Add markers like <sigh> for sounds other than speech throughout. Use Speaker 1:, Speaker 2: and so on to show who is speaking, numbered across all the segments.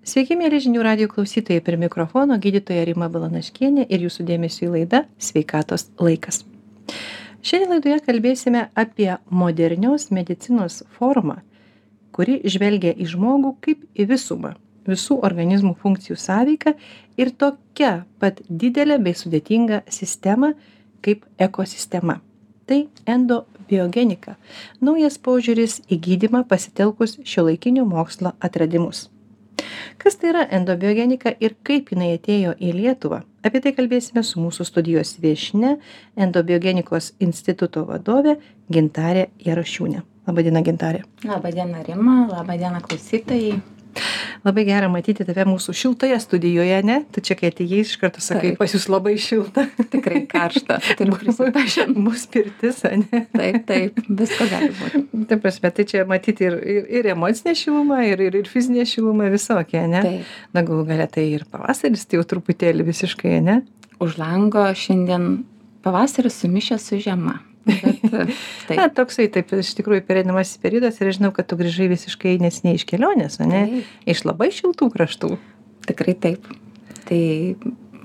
Speaker 1: Sveiki, mėly žinių radio klausytojai, prie mikrofono gydytoja Rima Balanaškienė ir jūsų dėmesio į laidą Sveikatos laikas. Šiandien laidoje kalbėsime apie modernios medicinos formą, kuri žvelgia į žmogų kaip į visumą, visų organizmų funkcijų sąveiką ir tokia pat didelė bei sudėtinga sistema kaip ekosistema. Tai endobiogenika - naujas požiūris į gydimą pasitelkus šio laikinio mokslo atradimus kas tai yra endobiogenika ir kaip jinai atėjo į lietuvą. Apie tai kalbėsime su mūsų studijos viešnia endobiogenikos instituto vadove gintare jarošiūne laba diena gintare
Speaker 2: laba diena rima. Laba diena klausytojai
Speaker 1: labai gera matyti tave mūsų šiltoje studijoje ane tu čia kai atėjai iš karto sakai pas jus labai šilta.
Speaker 2: Tikrai karšta turiu prisipažint.
Speaker 1: bus pirtis ane
Speaker 2: taip taip visko gali būti
Speaker 1: ta prasme tai čia matyt ir ir ir emocinė šiluma ir ir ir fizinė šiluma visokia ane
Speaker 2: taip.
Speaker 1: Na galų gale tai ir pavasaris tai jau truputėlį visiškai ane
Speaker 2: už lango šiandien pavasaris sumišęs su žiema bet <laughs>
Speaker 1: na toksai taip iš tikrųjų pereinamasis periodas ir žinau kad tu grįžai visiškai neseniai iš kelionės ane?
Speaker 2: Taip.
Speaker 1: iš labai šiltų kraštų.
Speaker 2: Tikrai taip. Tai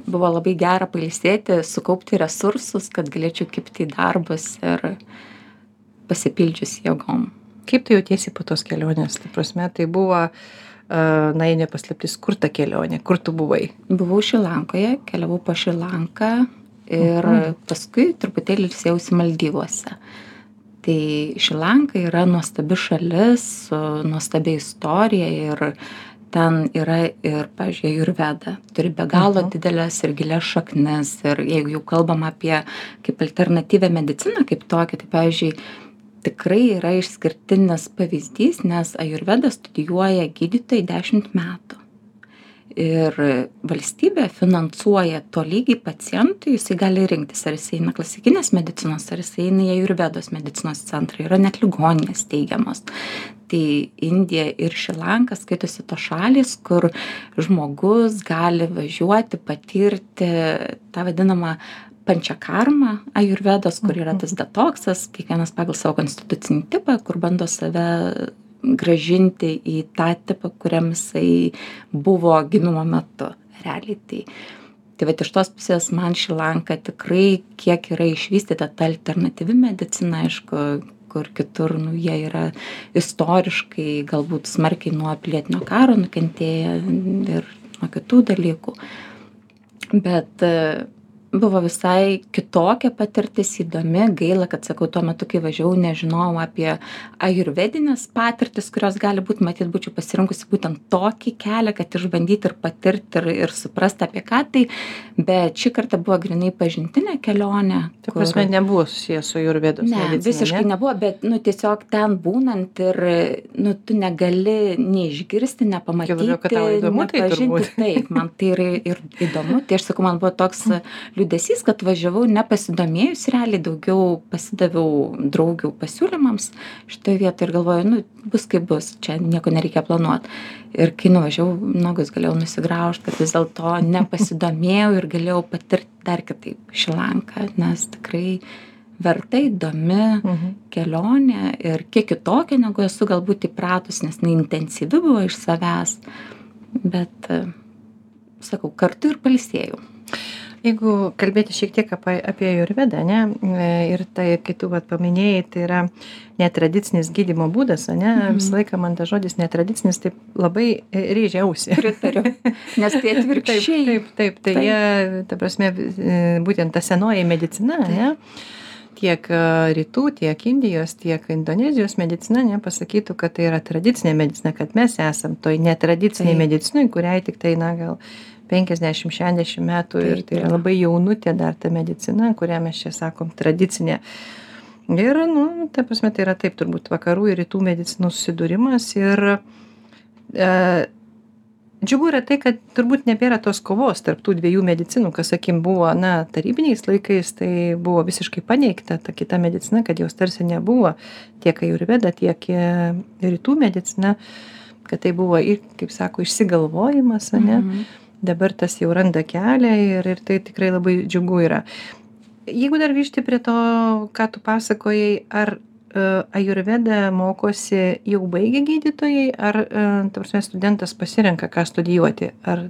Speaker 2: buvo labai gera pailsėti sukaupti resursus kad galėčiau kibti į darbus ir pasipildžius jėgom.
Speaker 1: Kaip tu jautiesi po tos kelionės? Ta prasme tai buvo na jei ne paslaptis kur ta kelionė? Kur tu buvai?
Speaker 2: Buvau Šilankoje, keliavau po Šilanką ir
Speaker 1: Mhm.
Speaker 2: paskui truputėlį ilsėjausi Maldyvuose. Tai Šilanka yra nuostabi šalis su nuostabia istorija ir ten yra ir, pažiūrėjau, ir veda. Turi be galo
Speaker 1: Mhm.
Speaker 2: didelės ir gilias šaknis. Ir jeigu jau kalbam apie kaip alternatyvę mediciną, kaip tokią, tai, pavyzdžiui, tikrai yra išskirtinis pavyzdys, nes Ajurveda studijuoja gydytojai 10 metų ir valstybė finansuoja tolygiai pacientui jisai gali rinktis ar jisai eina klasikinės medicinos ar jisai eina į ajurvedos medicinos centrą yra net ligoninės steigiamos tai indija ir šri lanka skaitosi tos šalys kur žmogus gali važiuoti patirti tą vadinamą pančakarmą ajurvedos kur yra tas detoksas kiekvienas pagal savo konstitucinį tipą kur bando save grąžinti į tą tipą kuriam jisai buvo gimimo metu realiai. Tai tai vat iš tos pusės man šri lanka tikrai kiek yra išvystyta ta alternatyvi medicina aišku kur kitur nu jie yra istoriškai galbūt smarkiai nuo pilietinio karo nukentėję ir nuo kitų dalykų. Bet buvo visai kitokia patirtis įdomi gaila kad sakau tuo metu kai važiavau nežinojau apie ajurvedines patirtis kurios gali būt matyt būčiau pasirinkusi būtent tokį kelią kad išbandyt ir patirt ir ir suprast apie ką tai bet šį kartą buvo grynai pažintinė kelionė
Speaker 1: ta
Speaker 2: kur-
Speaker 1: prasme nebuvo susiję su ajurvedos
Speaker 2: ne visiškai
Speaker 1: ne?
Speaker 2: nebuvo bet nu tiesiog ten būnant ir nu tu negali nepamatyti
Speaker 1: kad tau įdomu tai
Speaker 2: nepažinti. taip man tai yra ir įdomu tai aš sakau man buvo toks <laughs> liūdesys kad važiavau nepasidomėjus realiai daugiau pasidaviau draugių pasiūlymams šitoj vietoj ir galvoju nu bus kaip bus čia nieko nereikia planuot ir kai nuvažiavau nagus galėjau nusigraužt kad vis dėlto <laughs> nepasidomėjau ir galėjau patirt dar kitaip šri lanką nes tikrai verta įdomi
Speaker 1: Mhm.
Speaker 2: kelionė ir kiek kitokia negu esu galbūt įpratus nes jinai intensyvi buvo iš savęs bet sakau kartu ir pailsėjau
Speaker 1: jeigu kalbėti šiek tiek apie apie ajurvedą ane e, ir tai kai tu vat paminėjai tai yra netradicinis gydymo būdas ane
Speaker 2: Mhm.
Speaker 1: visą laiką man tas žodis netradicinis taip labai e, rėžia ausį
Speaker 2: pritariu nes tai <laughs> atvirkščiai
Speaker 1: taip taip tai
Speaker 2: Taip.
Speaker 1: jie ta prasme e, būtent ta senoji medicina ane tiek e, rytų tiek indijos tiek indonezijos medicina ane pasakytų kad tai yra tradicinė medicina kad mes esam toj netradicinėj
Speaker 2: Taip.
Speaker 1: medicinoj kuriai tiktai na gal penkiasdešim šešiasdešim metų ir tai yra labai jaunutė dar ta medicina kurią mes čia sakom tradicinė. Ir nu ta prasme tai yra taip turbūt vakarų ir rytų medicinų susidūrimas ir e, džiugu yra tai kad turbūt nebėra tos kovos tarp tų dviejų medicinų kas sakykim buvo na tarybiniais laikais tai buvo visiškai paneigta ta kita medicina kad jos tarsi nebuvo tiek ajurveda tiek e, rytų medicina kad tai buvo ir kaip sako išsigalvojimas ane?
Speaker 2: Mhm.
Speaker 1: Dabar tas jau randa kelią ir ir tai tikrai labai džiugu yra. Jeigu dar grįžti prie to ką tu pasakojai ar ajurvedą mokosi jau baigę gydytojai ar ta prasme studentas pasirenka ką studijuoti? Ar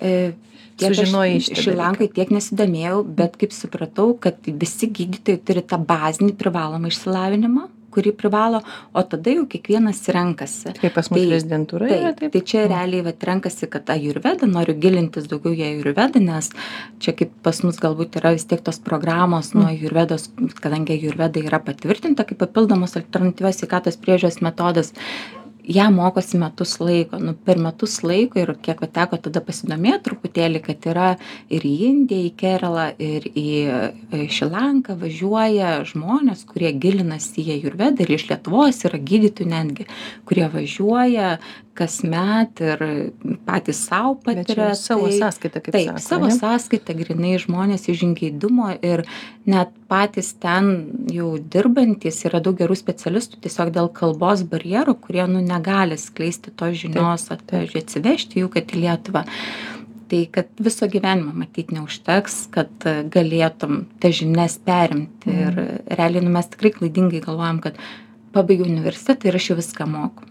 Speaker 2: e, Tiek
Speaker 1: sužinojai
Speaker 2: aš šri lankai tiek nesidomėjau, bet kaip supratau, kad visi gydytojai turi tą bazinį privalomą išsilavinimą, kurį privalo, o tada jau kiekvienas renkasi.
Speaker 1: Kaip pas mus tai, rezidentūra
Speaker 2: yra taip. Tai čia realiai vat, renkasi, kad ajurveda, noriu gilintis daugiau į ajurvedą, nes čia kaip pas mus galbūt yra vis tiek tos programos nuo ajurvedos, kadangi ajurveda yra patvirtinta kaip papildomos alternatyvios sveikatos priežiūros metodas, ją mokosi metus laiko. Nu per metus laiko ir kiek va teko tada pasidomėt truputėlį kad yra ir į indiją į keralą ir į šri lanką važiuoja žmonės kurie gilinasi į ajurvedą ir iš lietuvos yra gydytojų netgi kurie važiuoja kasmet ir patys sau patiria.
Speaker 1: Savo tai, sąskaitą, kaip
Speaker 2: taip,
Speaker 1: sako,
Speaker 2: savo
Speaker 1: ne?
Speaker 2: sąskaitą grinai žmonės iš žingeidumo ir net patys ten jau dirbantis yra daug gerų specialistų tiesiog dėl kalbos barjerų, kurie nu, negali skleisti tos žinios, atvežiai atsivežti jų, kad į Lietuvą. Tai kad viso gyvenimo matyti neužteks, kad galėtum tą žinias perimti. Mm. Ir realiai nu, mes tikrai klaidingai galvojam, kad pabaigiau universitetą ir aš jau viską moku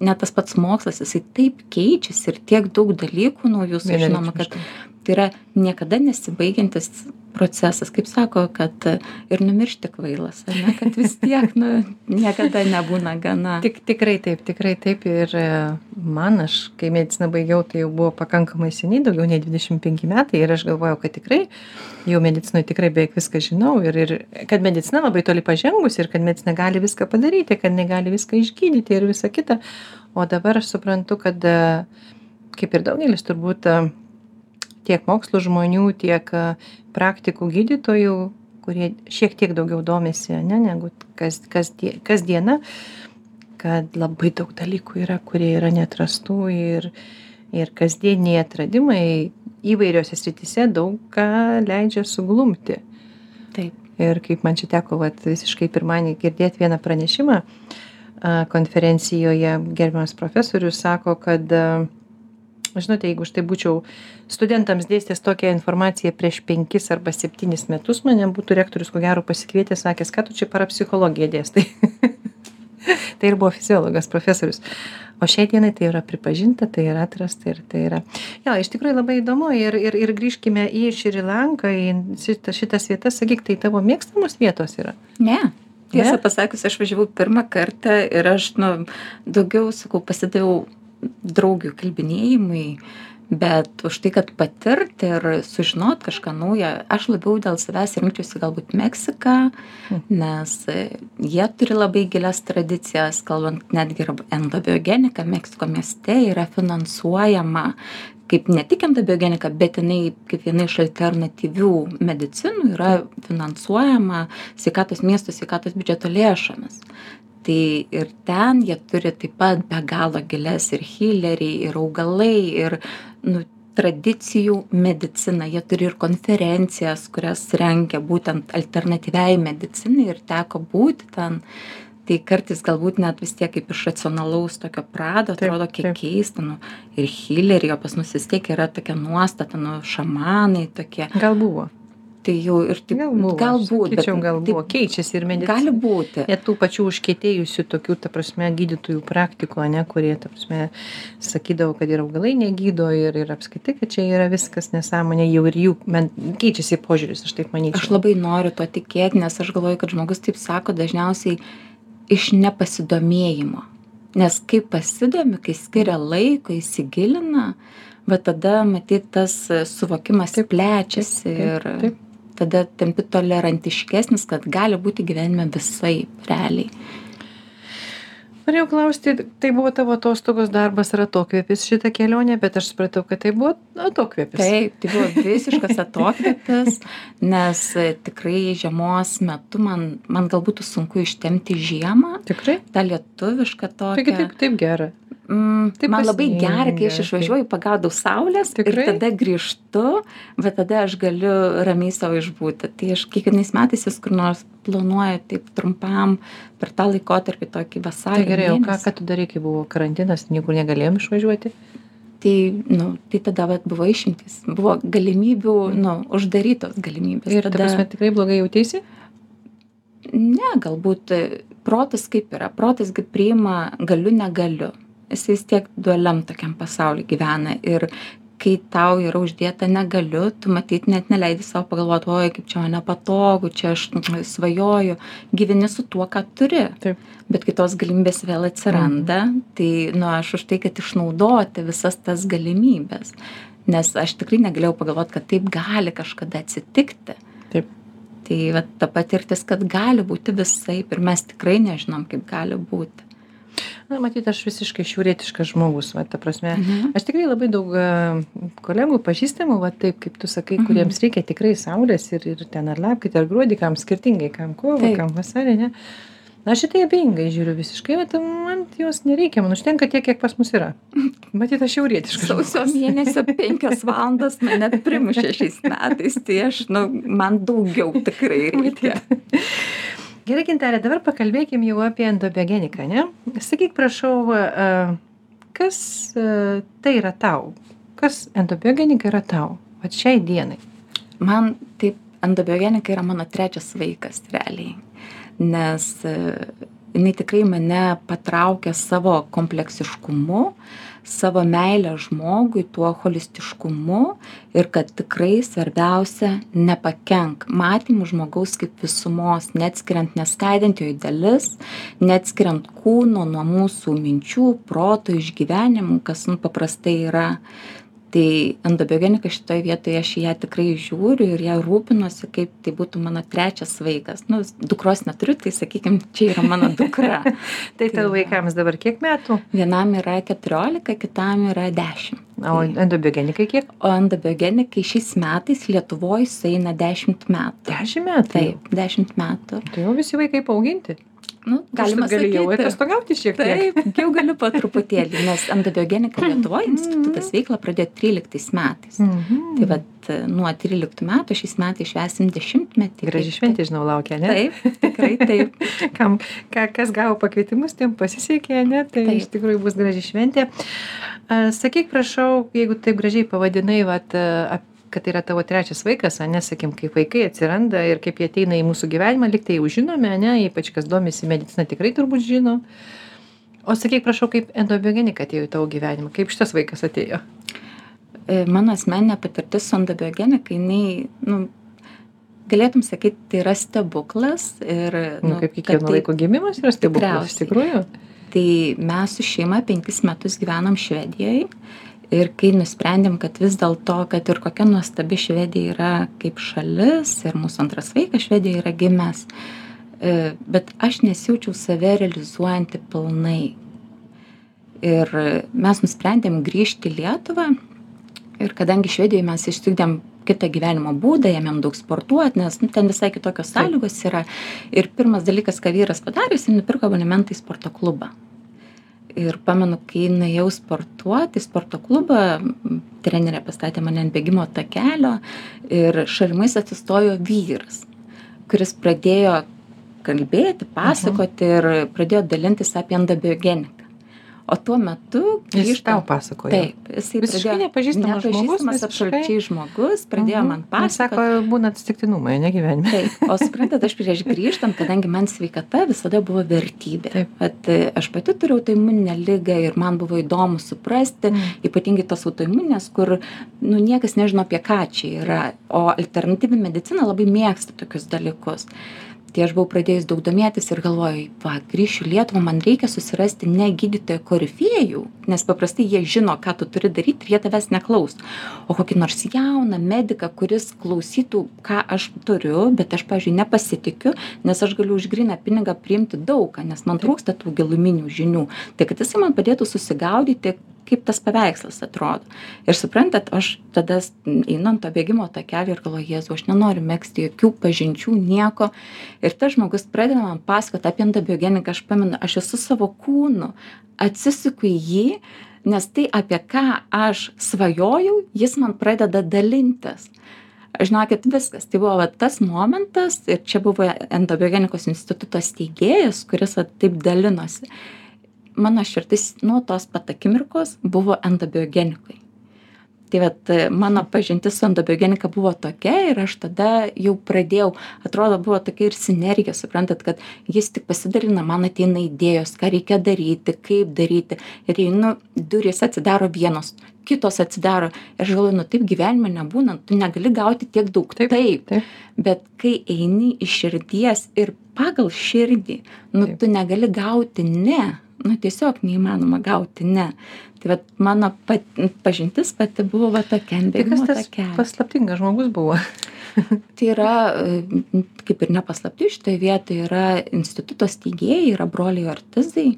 Speaker 2: net tas pats mokslas jisai taip keičiasi ir tiek daug dalykų naujų sužinoma kad tai yra niekada nesibaigiantis procesas kaip sako kad ir numiršti kvailas ar ne kad vis tiek nu niekada nebūna gana.
Speaker 1: Tik tikrai taip tikrai taip ir e, man aš kai mediciną baigiau tai jau buvo pakankamai seniai daugiau nei dvidešim penki metai ir aš galvojau kad tikrai jau medicinoj tikrai beveik viską žinau ir ir kad medicina labai toli pažengusi ir kad medicina gali viską padaryti kad jinai gali viską išgydyti ir visa kita. O dabar aš suprantu kad e, kaip ir daugelis turbūt e, tiek mokslo žmonių tiek praktikų gydytojų kurie šiek tiek daugiau domisi ane negu kas kasdie kasdiena kad labai daug dalykų yra kurie yra neatrastų ir ir kasdieniai atradimai įvairiose srityse daug ką leidžia suglumti.
Speaker 2: Taip.
Speaker 1: Ir kaip man čia teko vat visiškai pirmadienį girdėt vieną pranešimą konferencijoje gerbiamas profesorius sako kad žinote jeigu aš tai būčiau studentams dėstęs tokią informaciją prieš penkis arba septynis metus mane būtų rektorius ko gero pasikvietęs sakęs ką tu čia parapsichologiją dėstai? <laughs> Tai ir buvo fiziologas profesorius. O šiai dienai tai yra pripažinta tai yra atrasta ir tai yra. Jo iš tikrųjų labai įdomu ir ir ir grįžkime į šri lanką į šitą šitas vietas. Sakyk tai tavo mėgstamos vietos yra?
Speaker 2: Ne? Tiesą pasakius aš važiavau pirmą kartą ir aš nu daugiau sakau pasidaviau draugių kalbinėjimui bet už tai kad patirt ir sužinot kažką naujo aš labiau dėl savęs rinkčiausi galbūt meksiką nes jie turi labai gilias tradicijas kalbant netgi ir endobiogenika meksiko mieste yra finansuojama kaip ne tik endobiogenika bet jinai kaip viena iš alternatyvių medicinų yra finansuojama sveikatos miesto sveikatos biudžeto lėšomis tai ir ten jie turi taip pat be galo gilias ir hileriai ir augalai ir nu tradicijų medicina. Jie turi ir konferencijas kurias rengia būtent alternatyviai medicinai ir teko būti ten. Tai kartais galbūt net vis tiek kaip iš racionalaus tokio prado atrodo kiek keista nu ir hileriai o pas mus vis tiek yra tokia nuostata nu šamanai tokie.
Speaker 1: Gal buvo
Speaker 2: tai jau ir taip galbūt
Speaker 1: bet gal buvo keičiasi ir medicina.
Speaker 2: gali būti.
Speaker 1: Net tų pačių užkietėjusių tokių ta prasme gydytojų praktikų ane kurie ta prasme sakydavo kad ir augalai negydo ir ir apskritai kad čia yra viskas nesąmonė jau ir jų men keičiasi požiūris aš taip manyčiau.
Speaker 2: Aš labai noriu tuo tikėt nes aš galvoju kad žmogus taip sako dažniausiai iš nepasidomėjimo. Nes kai pasidomi kai skiria laiko įsigilina va tada matyt tas suvokimas plečiasi ir tada tampi tolerantiškesnis, kad gali būti gyvenime visai realiai.
Speaker 1: Norėjau klausti, tai buvo tavo atostogos darbas ar atokvėpis šitą kelionę, bet aš supratau, kad tai buvo atokvėpis.
Speaker 2: Taip, tai buvo visiškas <laughs> atokvėpis, nes tikrai žiemos metu man, man galbūt sunku ištemti žiemą.
Speaker 1: Tikrai?
Speaker 2: Ta lietuviška tokia.
Speaker 1: Taigi taip, taip gera.
Speaker 2: Mm, tai man labai gera, kai aš išvažiuoju, pagaudau saulės Tikrai? ir tada grįžtu, bet tada aš galiu ramiai savo išbūti. Tai aš kiekvienais metais vis kur nors planuoju taip trumpam per tą laikotarpį tokį vasarį.
Speaker 1: Tai gerai, o ką, ką tu darai, kai buvo karantinas, niekur negalėjom išvažiuoti?
Speaker 2: Tai, nu, tai tada vat, buvo išimtis, buvo galimybių, nu, uždarytos galimybės.
Speaker 1: Ir tada, prasme, tikrai blogai jautėsi?
Speaker 2: ne galbūt protas kaip yra protas gi priima galiu negaliu jisai vis tiek dualiam tokiam pasauly gyvena ir kai tau yra uždėta negaliu tu matyt net neleidi sau pagalvot oi kaip čia man nepatogu čia aš svajoju. Gyveni su tuo ką turi. Bet kai tos galimybės vėl atsiranda tai nu aš už tai kad išnaudoti visas tas galimybes nes aš tikrai negalėjau pagalvot kad taip gali kažkada atsitikti.
Speaker 1: Taip.
Speaker 2: tai vat ta patirtis kad gali būti visaip ir mes tikrai nežinom kaip gali būti
Speaker 1: na matyt aš visiškai šiaurietiškas žmogus va ta prasme
Speaker 2: Mhm.
Speaker 1: aš tikrai labai daug e, kolegų pažįstamų va taip kaip tu sakai
Speaker 2: Mhm.
Speaker 1: kuriems reikia tikrai saulės ir ir ten ar lapkritį ar gruodį kam skirtingai kam kovą
Speaker 2: Taip.
Speaker 1: kam vasarį ne na aš į tai abejingai žiūriu visiškai vat man jos nereikia man užtenka tiek kiek pas mus yra <laughs> matyt aš šiaurietiškas
Speaker 2: sausio mėnesio penkios valandos mane primušė šiais metais tai aš nu man daugiau tikrai reikia <laughs>
Speaker 1: Gerai, Gintelė, dabar pakalbėkim jau apie endobiogeniką, ne? Sakyk, prašau, a, kas tai yra tau? Kas endobiogenika yra tau? Vat šiai dienai.
Speaker 2: man taip endobiogenika yra mano trečias vaikas realiai nes jinai tikrai mane patraukė savo kompleksiškumu savo meile žmogui tuo holistiškumu ir kad tikrai svarbiausia nepakenk matymu žmogaus kaip visumos neatskiriant neskaidant jo į dalis neatskiriant kūno nuo mūsų minčių proto išgyvenimų kas nu paprastai yra tai endobiogenika šitoj vietoj aš į ją tikrai žiūriu ir ja rūpinuosi kaip tai būtų mano trečias vaikas nu dukros neturiu tai sakykim čia yra mano dukra <laughs>
Speaker 1: Tai tavo vaikams dabar kiek metų?
Speaker 2: vienam yra keturiolika kitam yra dešim
Speaker 1: O endobiogenikai kiek?
Speaker 2: o endobiogenikai šiais metais lietuvoj sueina dešimt metų
Speaker 1: Dešimt metų.
Speaker 2: taip dešimt metų
Speaker 1: Tai jau visi vaikai paauginti.
Speaker 2: Nu galima
Speaker 1: gali jau
Speaker 2: sakyti
Speaker 1: atostogauti šiek tiek.
Speaker 2: Taip, jau galiu po truputėlį, nes endobiogenika Lietuvoje institutas veiklą pradėjo 13 metais.
Speaker 1: Mhm.
Speaker 2: Tai vad nuo 13 metų šiais metais švesim dešimtmetį.
Speaker 1: Graži šventė, žinau, laukia, ne?
Speaker 2: Taip, tikrai taip. <laughs>
Speaker 1: Kam, ka, kas gavo pakvietimus, tiem pasisekė, ne? Tai
Speaker 2: Taip.
Speaker 1: iš tikrųjų bus graži šventė. Sakyk, prašau, jeigu taip gražiai pavadinai, vat, a, ap- kad tai yra tavo trečias vaikas, a, nesakim, kaip vaikai atsiranda ir kaip jie ateina į mūsų gyvenimą, liktai jau žinome, ne, ypač kas domisi medicina tikrai turbūt žino. O sakyk, prašau, kaip endobiogenika atėjo į tavo gyvenimą, kaip šitas vaikas atėjo?
Speaker 2: E, Mano asmeninė patirtis su endobiogenika, jinai, nu, galėtum sakyti, tai yra stebuklas. Ir,
Speaker 1: Nu, kaip kiekvieno
Speaker 2: tai-
Speaker 1: vaiko gimimas yra stebuklas, iš tikrųjų.
Speaker 2: Tai mes su šeima penkis metus gyvenom Švedijoje ir kai nusprendėm, kad vis dėlto, kad ir kokia nuostabi Švedija yra kaip šalis ir mūsų antras vaikas Švedijoje yra gimęs, e, bet aš nesijaučiau save realizuojanti pilnai. Ir mes nusprendėm grįžti į Lietuvą ir kadangi Švedijoje mes išsigdėm kitą gyvenimo būdą, ėmėm daug sportuoti, nes nu, ten visai kitokios sąlygos yra. Ir pirmas dalykas, ką vyras padarė, jis nupirko abonementą į sporto klubą. Ir pamenu, kai nuėjau sportuoti į sporto klubą, trenerė pastatė mane ant bėgimo takelio ir šalimais atsistojo vyras, kuris pradėjo kalbėti, pasakoti ir pradėjo dalintis apie endobiogeniką. O tuo metu
Speaker 1: Jis
Speaker 2: grįžta-
Speaker 1: tau pasakojo.
Speaker 2: Taip, jisai
Speaker 1: Visiškai nepažįstamas žmogus,
Speaker 2: nepažįstamas
Speaker 1: visiškai.
Speaker 2: absoliučiai žmogus, pradėjo man
Speaker 1: Mhm. Nes
Speaker 2: pasakoti.
Speaker 1: Sako, būna atsitiktinumai, ne gyvenime.
Speaker 2: Taip, o suprantat, aš prieš grįžtant, kadangi man sveikata visada buvo vertybė.
Speaker 1: Taip.
Speaker 2: At, aš pati turiu autoimuninę lygą ir man buvo įdomu suprasti,
Speaker 1: Mm.
Speaker 2: ypatingai tos autoimuninės, kur nu, niekas nežino apie ką čia yra, o alternatyvi medicina labai mėgsta tokius dalykus. Tai aš buvau pradėjus daug domėtis ir galvojau, va, grįšiu į Lietuvą, man reikia susirasti ne gydytoją korifėjų, nes paprastai jie žino, ką tu turi daryti ir jie tavęs neklaus. O kokį nors jauną mediką, kuris klausytų, ką aš turiu, bet aš, pavyzdžiui, nepasitikiu, nes aš galiu už gryną pinigą priimti daugą, nes man trūksta tų giluminių žinių. Tai kad jisai man padėtų susigaudyti, kaip tas paveikslas atrodo. Ir suprantat, aš tada einu ant to bėgimo takelio ir galvoju, Jėzu, aš nenoriu mėgsti jokių pažinčių, nieko. Ir tas žmogus pradeda man pasakoti apie endobiogeniką, aš pamenu, aš esu savo kūnu, atsisuku į jį, nes tai, apie ką aš svajojau, jis man pradeda dalintis. Žinokit, viskas. Tai buvo va, tas momentas ir čia buvo endobiogenikos instituto steigėjas, kuris va, taip dalinosi mano širdis nuo tos pat akimirkos buvo endobiogenikai. tai vat mano pažintis su endobiogenika buvo tokia ir aš tada jau pradėjau atrodo buvo tokia ir sinergija suprantat kad jis tik pasidalina man ateina idėjos ką reikia daryti kaip daryti. Ir einu durys atsidaro vienos kitos atsidaro. Ir aš galvoju nu taip gyvenime nebūna tu negali gauti tiek daug. Taip bet kai eini iš širdies ir pagal širdį nu tu negali gauti ne nu tiesiog neįmanoma gauti ne. Tai vat mano pat pažintis pati buvo va tokia ant
Speaker 1: tai kas tas
Speaker 2: takelio.
Speaker 1: paslaptingas žmogus buvo? <laughs>
Speaker 2: Tai yra e, kaip ir ne paslaptis šitoj vietoj yra instituto steigėjai yra broliai ortizai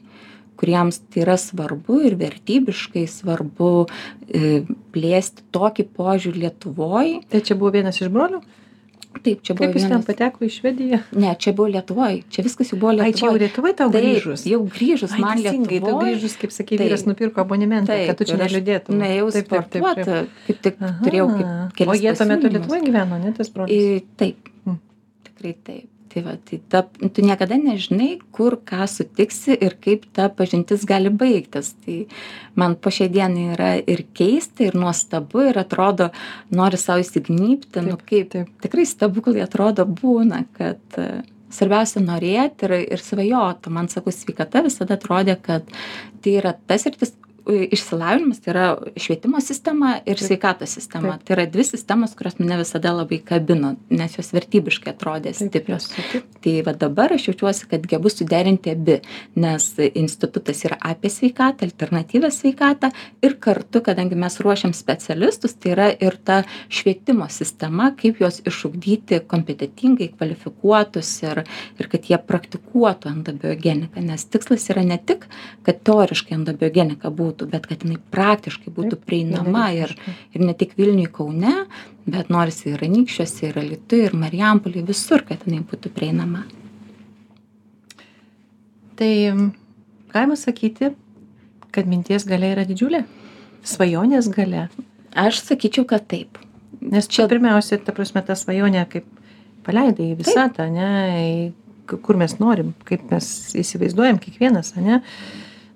Speaker 2: kuriems tai yra svarbu ir vertybiškai svarbu e, plėsti tokį požiūrį lietuvoj.
Speaker 1: Tai čia buvo vienas iš brolių
Speaker 2: taip čia buvo
Speaker 1: kaip jis ten
Speaker 2: vienas
Speaker 1: pateko į švediją
Speaker 2: ne čia buvo lietuvoj čia viskas jau buvo
Speaker 1: ai čia jau
Speaker 2: lietuvoj
Speaker 1: lietuvoj tau
Speaker 2: taip
Speaker 1: grįžus
Speaker 2: jau grįžus
Speaker 1: Ai,
Speaker 2: man
Speaker 1: teisingai, tau
Speaker 2: lietuvoj
Speaker 1: grįžus, kaip
Speaker 2: Taip.
Speaker 1: vyras nupirko abonementą, kad tu čia neliūdėtum.
Speaker 2: nuėjau
Speaker 1: Taip, taip, taip,
Speaker 2: sportuot
Speaker 1: taip.
Speaker 2: kaip tik turėjau kaip
Speaker 1: Aha.
Speaker 2: kelis
Speaker 1: O jie tuo metu. Lietuvoje gyveno, ne tas brolis?
Speaker 2: Taip,
Speaker 1: Mm.
Speaker 2: tikrai taip. Tai va, tai ta, tu niekada nežinai, kur ką sutiksi ir kaip ta pažintis gali baigtis. Tai man po šiai dienai yra ir keista, ir nuostabu, ir atrodo, nori savo įsignypti, nu kaip tikrai stebuklai atrodo būna, kad e, svarbiausia norėti ir, ir svajoti. Man sakau, sveikata visada atrodė, kad tai yra tas rytis, išsilavinimas tai yra švietimo sistema ir sveikatos sistema. Tai yra dvi sistemos, kurios mane visada labai kabino, nes jos vertybiškai atrodė stiprios. Tai va dabar aš jaučiuosi, kad gebu suderinti abi, nes institutas yra apie sveikatą, alternatyvę sveikatą ir kartu, kadangi mes ruošiam specialistus, tai yra ir ta švietimo sistema, kaip juos išugdyti kompetitingai, kvalifikuotus ir, ir kad jie praktikuotų endobiogeniką, nes tikslas yra ne tik, kad teoriškai endobiogenika būtų, bet kad jinai praktiškai būtų prieinama ir, ir ne tik Vilniui Kaune, bet norisi ir Anykščiuose, ir Alitui, ir Marijampolį, visur, kad jinai būtų prieinama.
Speaker 1: Tai galima sakyti, kad minties galia yra didžiulė? Svajonės galia?
Speaker 2: Aš sakyčiau, kad taip.
Speaker 1: Nes čia pirmiausia, ta prasme, ta svajonė, kaip paleidai į visatą, ne, į, kur mes norim, kaip mes įsivaizduojam kiekvienas, ne,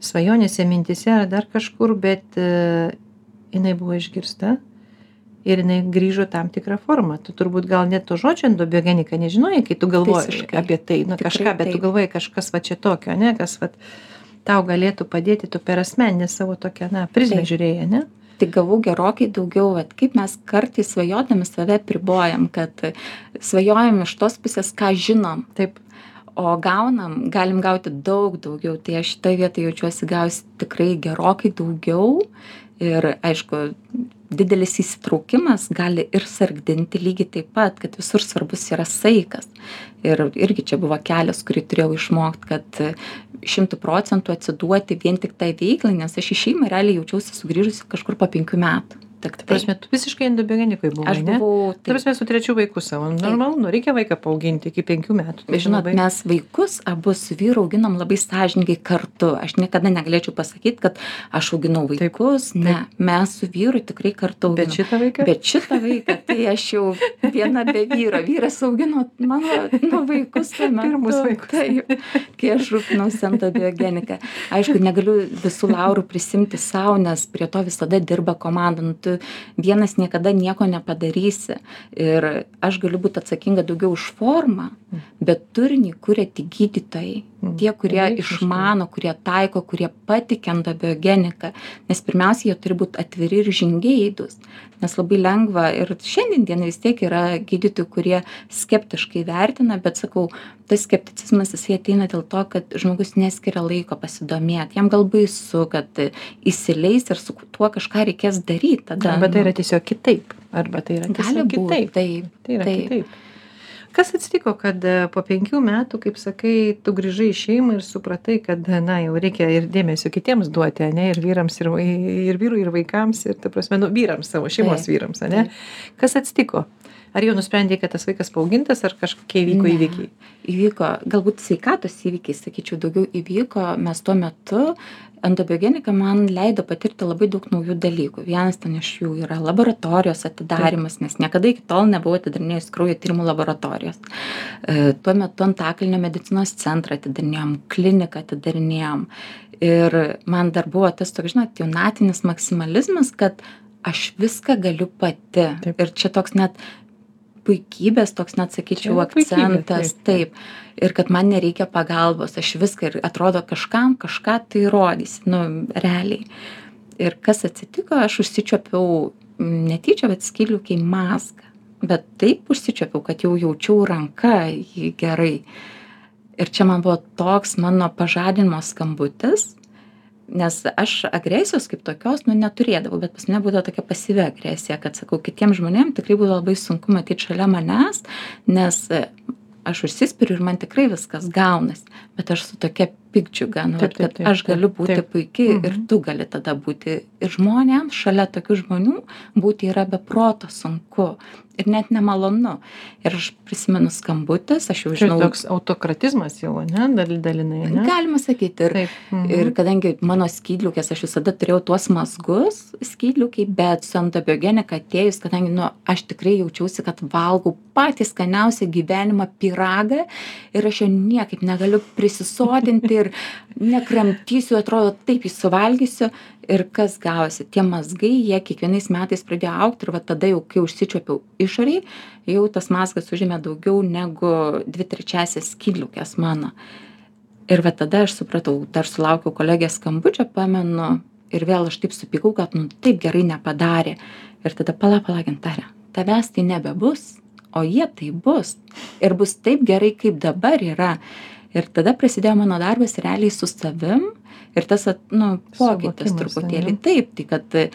Speaker 1: svajonėse, mintise ar dar kažkur, bet uh, jinai buvo išgirsta ir jinai grįžo tam tikrą formą. Tu turbūt gal net to žodžio endobiogenika nežinojai, kai tu galvojai
Speaker 2: Visiškai.
Speaker 1: apie tai, na
Speaker 2: Tikrai
Speaker 1: kažką, bet tu
Speaker 2: taip.
Speaker 1: galvojai kažkas va čia tokio, ne, kas va tau galėtų padėti, tu per asmeninę savo tokią, na, prizmę žiūrėjai, ne?
Speaker 2: Tai gavau gerokai daugiau, vat, kaip mes kartais svajodami save pribojam, kad svajojam iš tos pusės, ką žinom,
Speaker 1: Taip.
Speaker 2: O gaunam, galim gauti daug daugiau. Tai aš šitoje vietoje jaučiuosi gausi tikrai gerokai daugiau. Ir aišku, didelis įsitraukimas gali ir sargdinti lygiai taip pat, kad visur svarbus yra saikas. Ir irgi čia buvo kelias, kurį turėjau išmokti, kad šimtų procentų atsiduoti vien tik tai veiklai, nes aš į šeimą realiai jaučiausi sugrįžusi kažkur po penkių metų. Tik
Speaker 1: Ta prasme, tu visiškai endobiogenikoj buvai,
Speaker 2: aš
Speaker 1: ne?
Speaker 2: buvau,
Speaker 1: Ta prasme, su trečiu vaiku savo. Normalu, nu, reikia vaiką paauginti iki penkių metų. Tai
Speaker 2: Žinot,
Speaker 1: labai-
Speaker 2: mes vaikus abu su vyru auginom labai sąžiningai kartu. Aš niekada negalėčiau pasakyti, kad aš auginau
Speaker 1: Taip,
Speaker 2: vaikus. Ne, mes su vyru tikrai kartu auginom.
Speaker 1: Bet šitą vaiką?
Speaker 2: Bet šitą vaiką, tai aš jau viena be vyro. Vyras augino mano nu, vaikus.
Speaker 1: Pirmus vaikus.
Speaker 2: Taip, kai aš rūpinausi endobiogenika. Aišku, negaliu visų laurų prisimti savo, nes prie to visada dirba komanda. Nu, tu vienas niekada nieko nepadarysi. Ir aš galiu būti atsakinga daugiau už formą, bet turinį kuria tik gydytojai.
Speaker 1: Mm,
Speaker 2: Tie, kurie išmano, kurie taiko, kurie patikė endobiogeniką. Nes pirmiausia, jie turi būti atviri ir žingeidus. Nes labai lengva ir šiandien vis tiek yra gydytojų, kurie skeptiškai vertina, bet sakau, tas skepticizmas jisai ateina dėl to, kad žmogus neskiria laiko pasidomėti. Jam gal baisu, kad įsileis ir su tuo kažką reikės daryti. Tada,
Speaker 1: Arba tai
Speaker 2: nu,
Speaker 1: yra tiesiog kitaip. Arba tai yra tiesiog kitaip.
Speaker 2: Taip,
Speaker 1: Tai yra
Speaker 2: taip.
Speaker 1: kitaip. Kas atsitiko, kad e, po penkių metų, kaip sakai, tu grįžai į šeimą ir supratai, kad, na, jau reikia ir dėmesio kitiems duoti, ne, ir vyrams, ir, ir vyrui, ir vaikams, ir, ta prasme, nu, vyrams, savo šeimos
Speaker 2: Taip,
Speaker 1: vyrams, ne? Kas atsitiko? Ar jau nusprendė, kad tas vaikas paaugintas, ar kažkokie įvyko
Speaker 2: Ne.
Speaker 1: įvykiai?
Speaker 2: Įvyko, galbūt sveikatos įvykiai, sakyčiau, daugiau įvyko, mes tuo metu endobiogenika man leido patirti labai daug naujų dalykų. Vienas ten iš jų yra laboratorijos atidarimas, nes niekada iki tol nebuvau atidarinėjus kraujo tyrimų laboratorijos. E, tuo metu Antakalnio medicinos centrą atidarinėjom, kliniką atidarinėjom. Ir man dar buvo tas toks, žinot, jaunatinis maksimalizmas, kad aš viską galiu pati. Ir čia toks net puikybės, toks net sakyčiau, akcentas.
Speaker 1: taip,
Speaker 2: Ir kad man nereikia pagalbos, aš viską ir atrodo kažkam kažką tai rodys, nu, realiai. Ir kas atsitiko, aš užsičiopiau m, netyčia, bet skiliukiai mazgą. Bet taip užsičiopiau, kad jau jaučiau ranką jį gerai. Ir čia man buvo toks mano pažadinimo skambutis, nes aš agresijos kaip tokios, nu, neturėdavau, bet pas mane būdavo tokia pasyvi agresija, kad sakau, kitiems žmonėms tikrai būdavo labai sunku matyti šalia manęs, nes e, aš užsispiriu ir man tikrai viskas gaunasi, bet aš su tokia nu,
Speaker 1: Taip,
Speaker 2: vat, kad aš galiu būti puikiai ir
Speaker 1: Mhm.
Speaker 2: tu gali tada būti. Ir žmonėms šalia tokių žmonių būti yra be proto sunku ir net nemalonu. Ir aš prisimenu skambutis, aš jau žinau.
Speaker 1: toks autokratizmas jau, ne, dal- dalinai, ne?
Speaker 2: Galima sakyti. Ir,
Speaker 1: mhm.
Speaker 2: Ir kadangi mano skydliukės, aš visada turėjau tuos mazgus skydliukiai, bet su antibiogenika atėjus, kadangi nu, aš tikrai jaučiausi, kad valgau patį skaniausią gyvenimą piragą ir aš jo niekaip negaliu prisisotinti ir <laughs> nekramtysiu, atrodo, taip jį suvalgysiu. Ir kas gavosi, tie mazgai, jie kiekvienais metais pradėjo aukti ir va tada jau, kai užsičiuopiau išoriai, jau tas mazgas užėmė daugiau negu dvi trečiasias skydliukės mano. Ir va tada aš supratau, dar sulaukiau kolegės skambučio, pamenu, ir vėl aš taip supykau, kad nu taip gerai nepadarė. Ir tada pala, pala, gintarė, tavęs tai nebebus, o jie tai bus. Ir bus taip gerai, kaip dabar yra. Ir tada prasidėjo mano darbas realiai su savim ir tas, nu, pokytis truputėlį. Taip, tai kad e,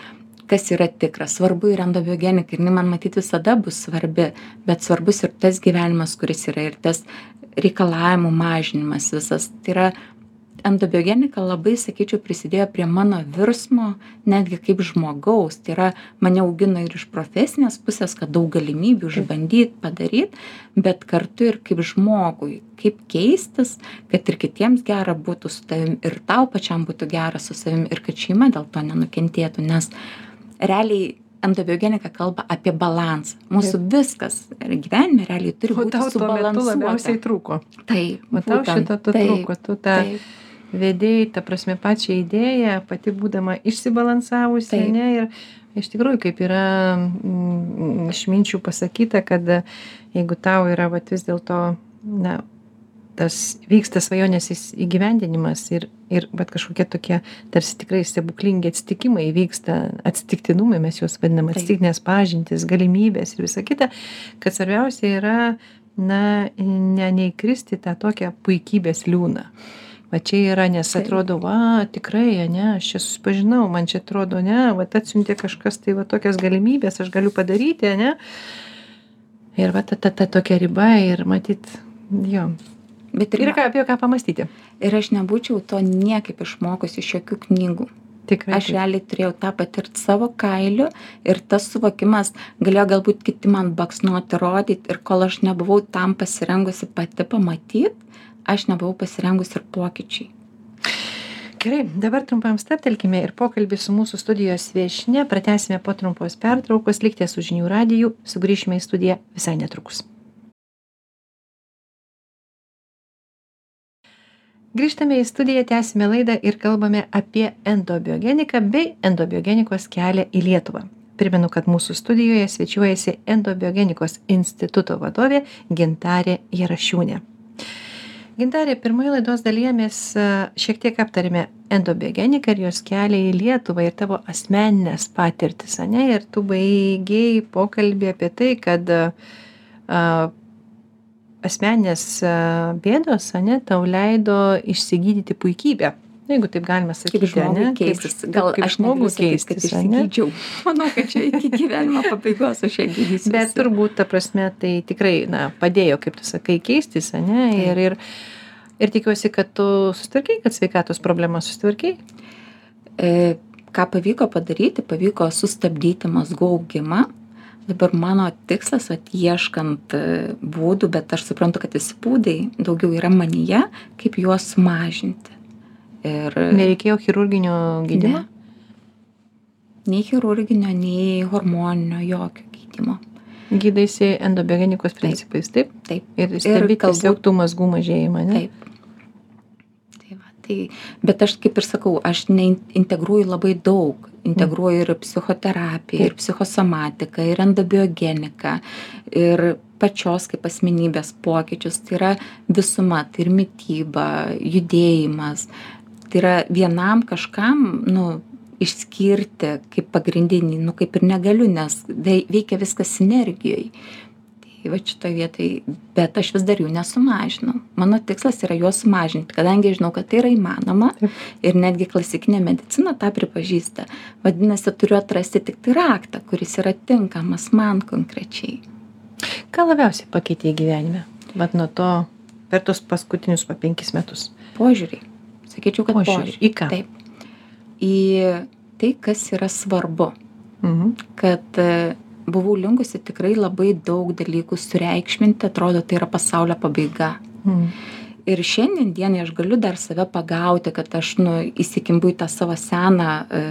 Speaker 2: kas yra tikra, svarbu ir endobiogenika ir man matyti visada bus svarbi, bet svarbus ir tas gyvenimas, kuris yra ir tas reikalavimų mažinimas visas. Tai yra endobiogenika labai, sakyčiau, prisidėjo prie mano virsmo netgi kaip žmogaus. Tai yra mane augino ir iš profesinės pusės, kad daug galimybių išbandyti, padaryti, bet kartu ir kaip žmogui, kaip keistis, kad ir kitiems gera būtų su tavim ir tau pačiam būtų gera su savim ir kad šeima dėl to nenukentėtų, nes realiai endobiogenika kalba apie balansą. Mūsų viskas gyvenime realiai turi
Speaker 1: O
Speaker 2: būti
Speaker 1: tau tuo metu labiausiai
Speaker 2: subalansuota.
Speaker 1: trūko.
Speaker 2: Taip,
Speaker 1: O tau to
Speaker 2: taip,
Speaker 1: trūko. Tu tą
Speaker 2: taip.
Speaker 1: Vedėjai, ta prasme, pačią idėją, pati būdama išsibalansavusi,
Speaker 2: Taip.
Speaker 1: ne? Ir iš tikrųjų, kaip yra mm, išminčių pasakyta, kad e, jeigu tau yra vat, vis dėlto, na, tas vyksta svajonės įgyvendinimas ir, ir vat, kažkokie tokie tarsi tikrai stebuklingi atsitikimai vyksta, atsitiktinumai, mes juos vadinam, atsitiktinės pažintis, galimybės ir visa kita, kad svarbiausia yra, na, ne, neįkristi į tą tokią puikybės liūną. Va čia yra, nes atrodo, va, tikrai, ne, aš čia susipažinau, man čia atrodo, ne, va, atsiuntė kažkas, tai va, tokias galimybės aš galiu padaryti, ne. Ir va, ta, ta, ta tokia riba ir matyt, jo.
Speaker 2: Bet ir,
Speaker 1: Ir ką, apie ką pamastyti.
Speaker 2: ir aš nebūčiau to niekaip išmokusi iš jokių knygų.
Speaker 1: Tikrai.
Speaker 2: Aš realiai turėjau tą patirti savo kailiu ir tas suvokimas galėjo galbūt kiti man baksnuoti, rodyti ir kol aš nebuvau tam pasirengusi pati pamatyti, aš nebuvau pasirengusi ir pokyčiai.
Speaker 1: Gerai, dabar trumpam staptelkime ir pokalbį su mūsų studijos viešne pratęsime po trumpos pertraukos, likite su žinių radiju, sugrįšime į studiją visai netrukus. Grįžtame į studiją, tęsime laidą ir kalbame apie endobiogeniką bei endobiogenikos kelią į Lietuvą. Primenu, kad mūsų studijoje svečiuojasi endobiogenikos instituto vadovė Gintarė Jarašiūnė. Gintarė, pirmoje laidos dalyje mes a, šiek tiek aptarėme endobiogeniką ir jos kelią į Lietuvą ir tavo asmeninės patirtis, ne? Ir tu baigėjai pokalbį apie tai, kad a, a, asmeninės a, bėdos, ne, tau leido išsigydyti puikybę. Na, Jeigu taip galima sakyti,
Speaker 2: Kaip žmogui
Speaker 1: ne?
Speaker 2: keistis.
Speaker 1: Kaip,
Speaker 2: Gal
Speaker 1: kaip
Speaker 2: aš negaliu sakyt, kad
Speaker 1: keistis, ane?
Speaker 2: išsigydžiau. Manau, kad čia iki gyvenimo pabaigos aš ją gydysiu.
Speaker 1: Bet turbūt, ta prasme, tai tikrai, na, padėjo, kaip tu sakai, keistis, ne? Ir, ir, ir tikiuosi, kad tu sustvarkiai, kad sveikatos problemą sustvarkiai.
Speaker 2: E, ką pavyko padaryti, pavyko sustabdyti mazgų augimą. Dabar mano tikslas, at ieškant e, būdų, bet aš suprantu, kad visi būdai daugiau yra manyje, kaip juos sumažinti. Ir
Speaker 1: Nereikėjo chirurginio gydymo?
Speaker 2: Ne. Nei chirurginio, nei hormoninio jokio gydymo.
Speaker 1: Gydaisi endobiogenikos principais, taip?
Speaker 2: Taip.
Speaker 1: Ir stebi
Speaker 2: kalbu-
Speaker 1: tiesiog tų mazgų mažėjimą, ne?
Speaker 2: Taip. Tai, va, tai bet aš kaip ir sakau aš neintegruoju labai daug integruoju ir psichoterapiją ir psichosomatiką ir endobiogeniką ir pačios kaip asmenybės pokyčius tai yra visuma tai ir mityba judėjimas tai yra vienam kažkam nu išskirti kaip pagrindinį nu kaip ir negaliu nes vei veikia viskas sinergijoj. Tai vat šitoj vietoj bet aš vis dar jų nesumažinau mano tikslas yra juos sumažinti kadangi žinau kad tai yra įmanoma ir netgi klasikinė medicina tą pripažįsta. Vadinasi turiu atrasti tiktai raktą kuris yra tinkamas man konkrečiai.
Speaker 1: Ką labiausiai pakeitei gyvenime vat nuo to per tuos paskutinius va penkis metus.
Speaker 2: Požiūrį sakyčiau kad
Speaker 1: požiūrį į ką
Speaker 2: taip į tai, kas yra svarbu.
Speaker 1: Mhm.
Speaker 2: Kad e, buvau linkusi tikrai labai daug dalykų sureikšminti, atrodo, tai yra pasaulio pabaiga.
Speaker 1: Mhm.
Speaker 2: Ir šiandien dienai aš galiu dar save pagauti, kad aš nu, įsikimbu į tą savo seną e,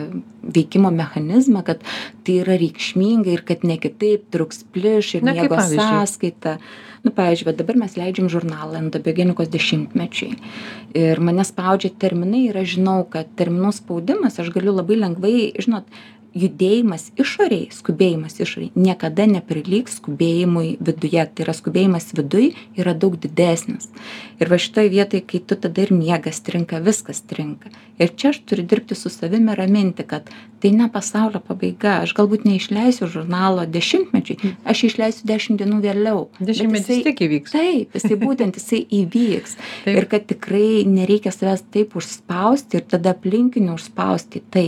Speaker 2: veikimo mechanizmą, kad tai yra reikšminga ir kad ne kitaip truks pliš ir miego sąskaita. Nu, pavyzdžiui, va dabar mes leidžiam žurnalą endobiogenikos dešimtmečiai. Ir mane spaudžia terminai ir aš žinau, kad terminų spaudimas aš galiu labai lengvai, žinot, judėjimas išorėj, skubėjimas išorėj niekada neprilygs skubėjimui viduje. Tai yra skubėjimas viduj yra daug didesnis. Ir va šitoje vietoje, kai tu tada ir miegas trinka, viskas trinka. Ir čia aš turiu dirbti su savimi raminti, kad tai ne pasaulio pabaiga. Aš galbūt neišleisiu žurnalo dešimtmečiui, aš išleisiu dešimt dienų vėliau.
Speaker 1: Dešimtmetis
Speaker 2: jisai-
Speaker 1: tik įvyks.
Speaker 2: Taip, jisai <laughs> būtent jisai įvyks. Ir kad tikrai nereikia savęs taip užspausti ir tada aplinkinių užspausti tai,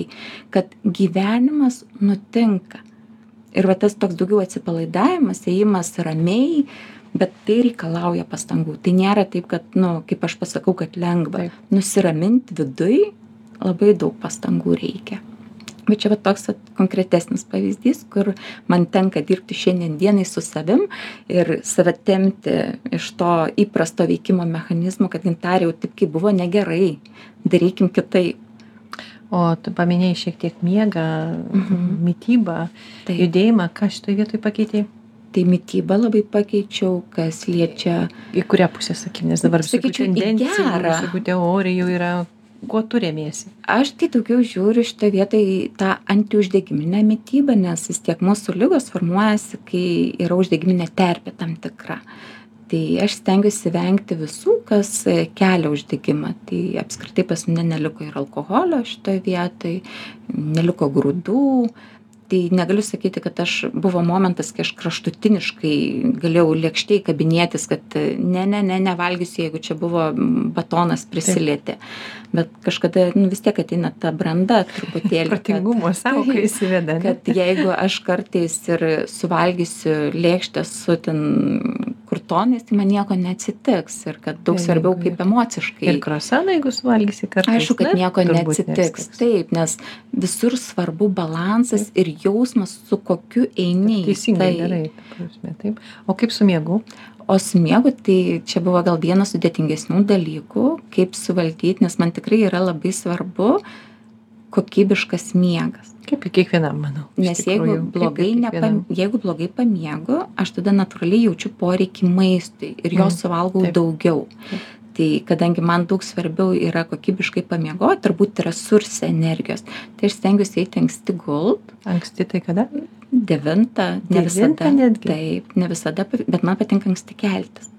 Speaker 2: kad gyvenimas nutinka. Ir va tas toks daugiau atsipalaidavimas, ėjimas ramiai, bet tai reikalauja pastangų. Tai nėra taip, kad, nu, kaip aš pasakau, kad lengva.
Speaker 1: Taip.
Speaker 2: Nusiraminti viduj labai daug pastangų reikia. Bet čia va toks vat konkretesnis pavyzdys, kur man tenka dirbti šiandien dienai su savim ir save tempti iš to įprasto veikimo mechanizmo, kad gintarė jau taip kaip buvo negerai, darykim kitaip.
Speaker 1: O tu paminėjai šiek tiek miegą,
Speaker 2: Mhm.
Speaker 1: mytybą,
Speaker 2: Taip.
Speaker 1: judėjimą, ką šitoje vietoje pakeitei?
Speaker 2: Tai mytybą labai pakeičiau, kas liečia
Speaker 1: Į kurią pusę sakykim, nes dabar
Speaker 2: Sakyčiau,
Speaker 1: tendencijų, visokių teorijų yra, kuo tu remiesi?
Speaker 2: Aš tai daugiau žiūriu šitą vietą į tą antiuždegiminę mytybą, nes vis tiek mūsų lygos formuojasi, kai yra uždegiminė terpė tam tikra. Tai aš stengiuosi vengti visų, kas kelia uždegimą. Tai apskritai pas mane neliko ir alkoholio šitoje vietoje, neliko grūdų. Tai negaliu sakyti, kad aš buvo momentas, kai aš kraštutiniškai galėjau lėkščiai kabinėtis, kad e, ne, ne, ne, nevalgysiu, jeigu čia buvo batonas prisilietė. Bet kažkada nu, vis tiek ateina ta branda truputėlį. <laughs>
Speaker 1: Protingumo <laughs> sąvoka įsiveda.
Speaker 2: kad jeigu aš kartais ir suvalgysiu lėkštę su ten kurtonais, tai man nieko neatsitiks ir kad daug svarbiau kaip emociškai.
Speaker 1: Ir krosaną, jeigu suvalgysi kartais.
Speaker 2: Aišku, kad nieko neatsitiks. Taip, nes visur svarbu balansas ir jausmas, su kokiu eini.
Speaker 1: Teisingai
Speaker 2: tai.
Speaker 1: ta prasme, taip. O kaip su miegu?
Speaker 2: O su miegu, tai čia buvo gal vienas sudėtingesnių dalykų, kaip suvaldyti, nes man tikrai yra labai svarbu kokybiškas miegas.
Speaker 1: Kaip ir kiekvienam, manau.
Speaker 2: Nes jeigu
Speaker 1: tikrųjų, ir
Speaker 2: blogai, nepam, jeigu blogai pamiegu, aš tada natūraliai jaučiu poreikį maistui ir jo
Speaker 1: Mm,
Speaker 2: suvalgau
Speaker 1: taip.
Speaker 2: daugiau. Tai kadangi man daug svarbiau yra kokybiškai pamiegoti, turbūt resursai energijos, tai aš stengiuosi eiti anksti gult,
Speaker 1: Anksti tai kada?
Speaker 2: devintą, ne
Speaker 1: Devintą
Speaker 2: visada.
Speaker 1: netgi?
Speaker 2: Taip, ne visada, bet man patinka anksti keltis.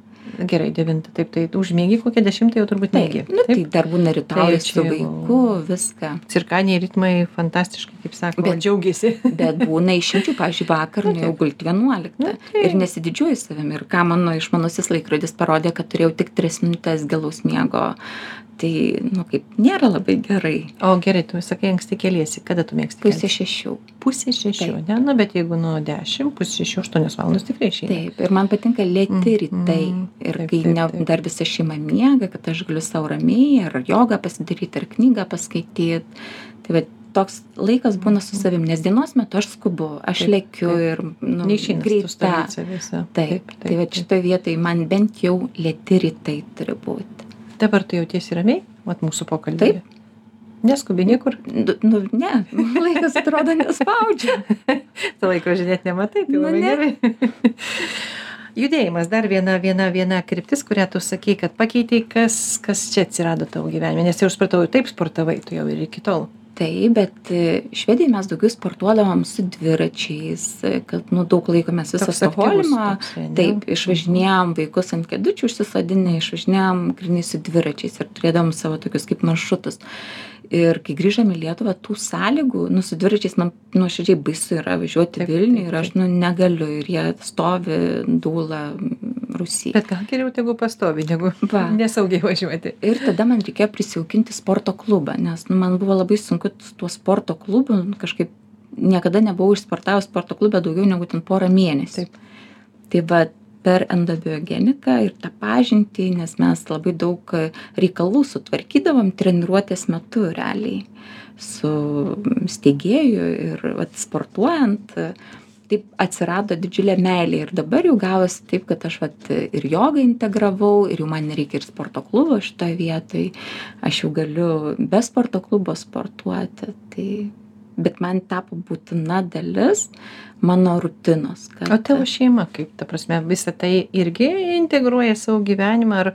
Speaker 1: Gerai, devintą, taip, tai užmėgi kokią dešimtą jau turbūt
Speaker 2: Taip,
Speaker 1: negi.
Speaker 2: nu, tai dar būna rytojus
Speaker 1: Tai
Speaker 2: su vaiku,
Speaker 1: jau-
Speaker 2: viską.
Speaker 1: Cirkaniai ritmai fantastiškai, kaip sako,
Speaker 2: Bet-
Speaker 1: džiaugiasi. <laughs>
Speaker 2: Bet būna išimčių, pavyzdžiui, vakar
Speaker 1: Nu,
Speaker 2: nuėjau gulti 11
Speaker 1: Nu, tai-
Speaker 2: ir nesididžiuoju savimi. Ir ką mano išmanusis laikrodis parodė, kad turėjau tik 3 minutės gilaus miego. Tai, nu, kaip nėra labai gerai.
Speaker 1: O gerai, tu sakai, anksti keliesi, kada tu mėgsti?
Speaker 2: Pusė
Speaker 1: keltis?
Speaker 2: šešių.
Speaker 1: Pusė šešių, ne? Na, bet jeigu nuo dešimt, pusė šešių, aštuonios valandos tikrai išeina.
Speaker 2: Taip, ir man patinka lėti
Speaker 1: Mhm.
Speaker 2: rytai. Ir kai ne, dar visa šeima miega, kad aš galiu savo ramiai ar jogą pasidaryti, ar knygą paskaityti. Tai va, toks laikas būna su savim, nes dienos metu aš skubu, aš
Speaker 1: taip.
Speaker 2: ir nu, greita. Taip, tai va šitoje vietoje man bent jau lėti rytai turi būti.
Speaker 1: Dabar tu jautiesi ramiai, mat mūsų pokalbį.
Speaker 2: Taip.
Speaker 1: Neskubi niekur.
Speaker 2: Nu, ne, laikas atrodo nespaudžia. <laughs>
Speaker 1: Tu laiko žiūrėti nematai, tai
Speaker 2: Nu,
Speaker 1: labai
Speaker 2: ne.
Speaker 1: gerai. <laughs> judėjimas dar viena viena viena kryptis kurią tu sakei kad pakeitei kas kas čia atsirado tavo gyvenime nes jau supratau taip sportavai tu jau ir iki tol
Speaker 2: taip bet e, švedijoj mes daugiau sportuodavom su dviračiais e, kad nu daug laiko mes visą
Speaker 1: Toks aktyvus
Speaker 2: stokholmą
Speaker 1: toksai, ne?
Speaker 2: taip išvažinėjom vaikus ant kėdučių užsisodinę išvažinėjom grynai su dviračiais ir turėdavom savo tokius kaip maršrutus. Ir kai grįžom į lietuvą tų sąlygų nu su dviračiais man nuoširdžiai baisu yra važiuoti vilniuj ir aš nu negaliu. Ir jie stovi dūla rūsy
Speaker 1: bet gal geriau tegu pastovi negu
Speaker 2: Va. <laughs>
Speaker 1: nesaugiai važiuoti
Speaker 2: ir tada man reikėjo prisijaukinti sporto klubą nes nu man buvo labai sunku su tuo sporto klubu kažkaip niekada nebuvau išsportavus sporto klube daugiau negu ten porą mėnesių
Speaker 1: Taip.
Speaker 2: tai va per endobiogeniką ir tą pažintį nes mes labai daug reikalų sutvarkydavom treniruotės metu realiai su steigėju ir vat sportuojant taip atsirado didžiulė meilė. Ir dabar jau gavosi taip kad aš vat ir jogą integravau ir jau man nereikia ir sporto klubo šitoj vietoj. Aš jau galiu be sporto klubo sportuoti. Tai bet man tapo būtina dalis mano rutinos kad
Speaker 1: o tavo šeima kaip ta prasme visa tai irgi integruoja savo gyvenimą ar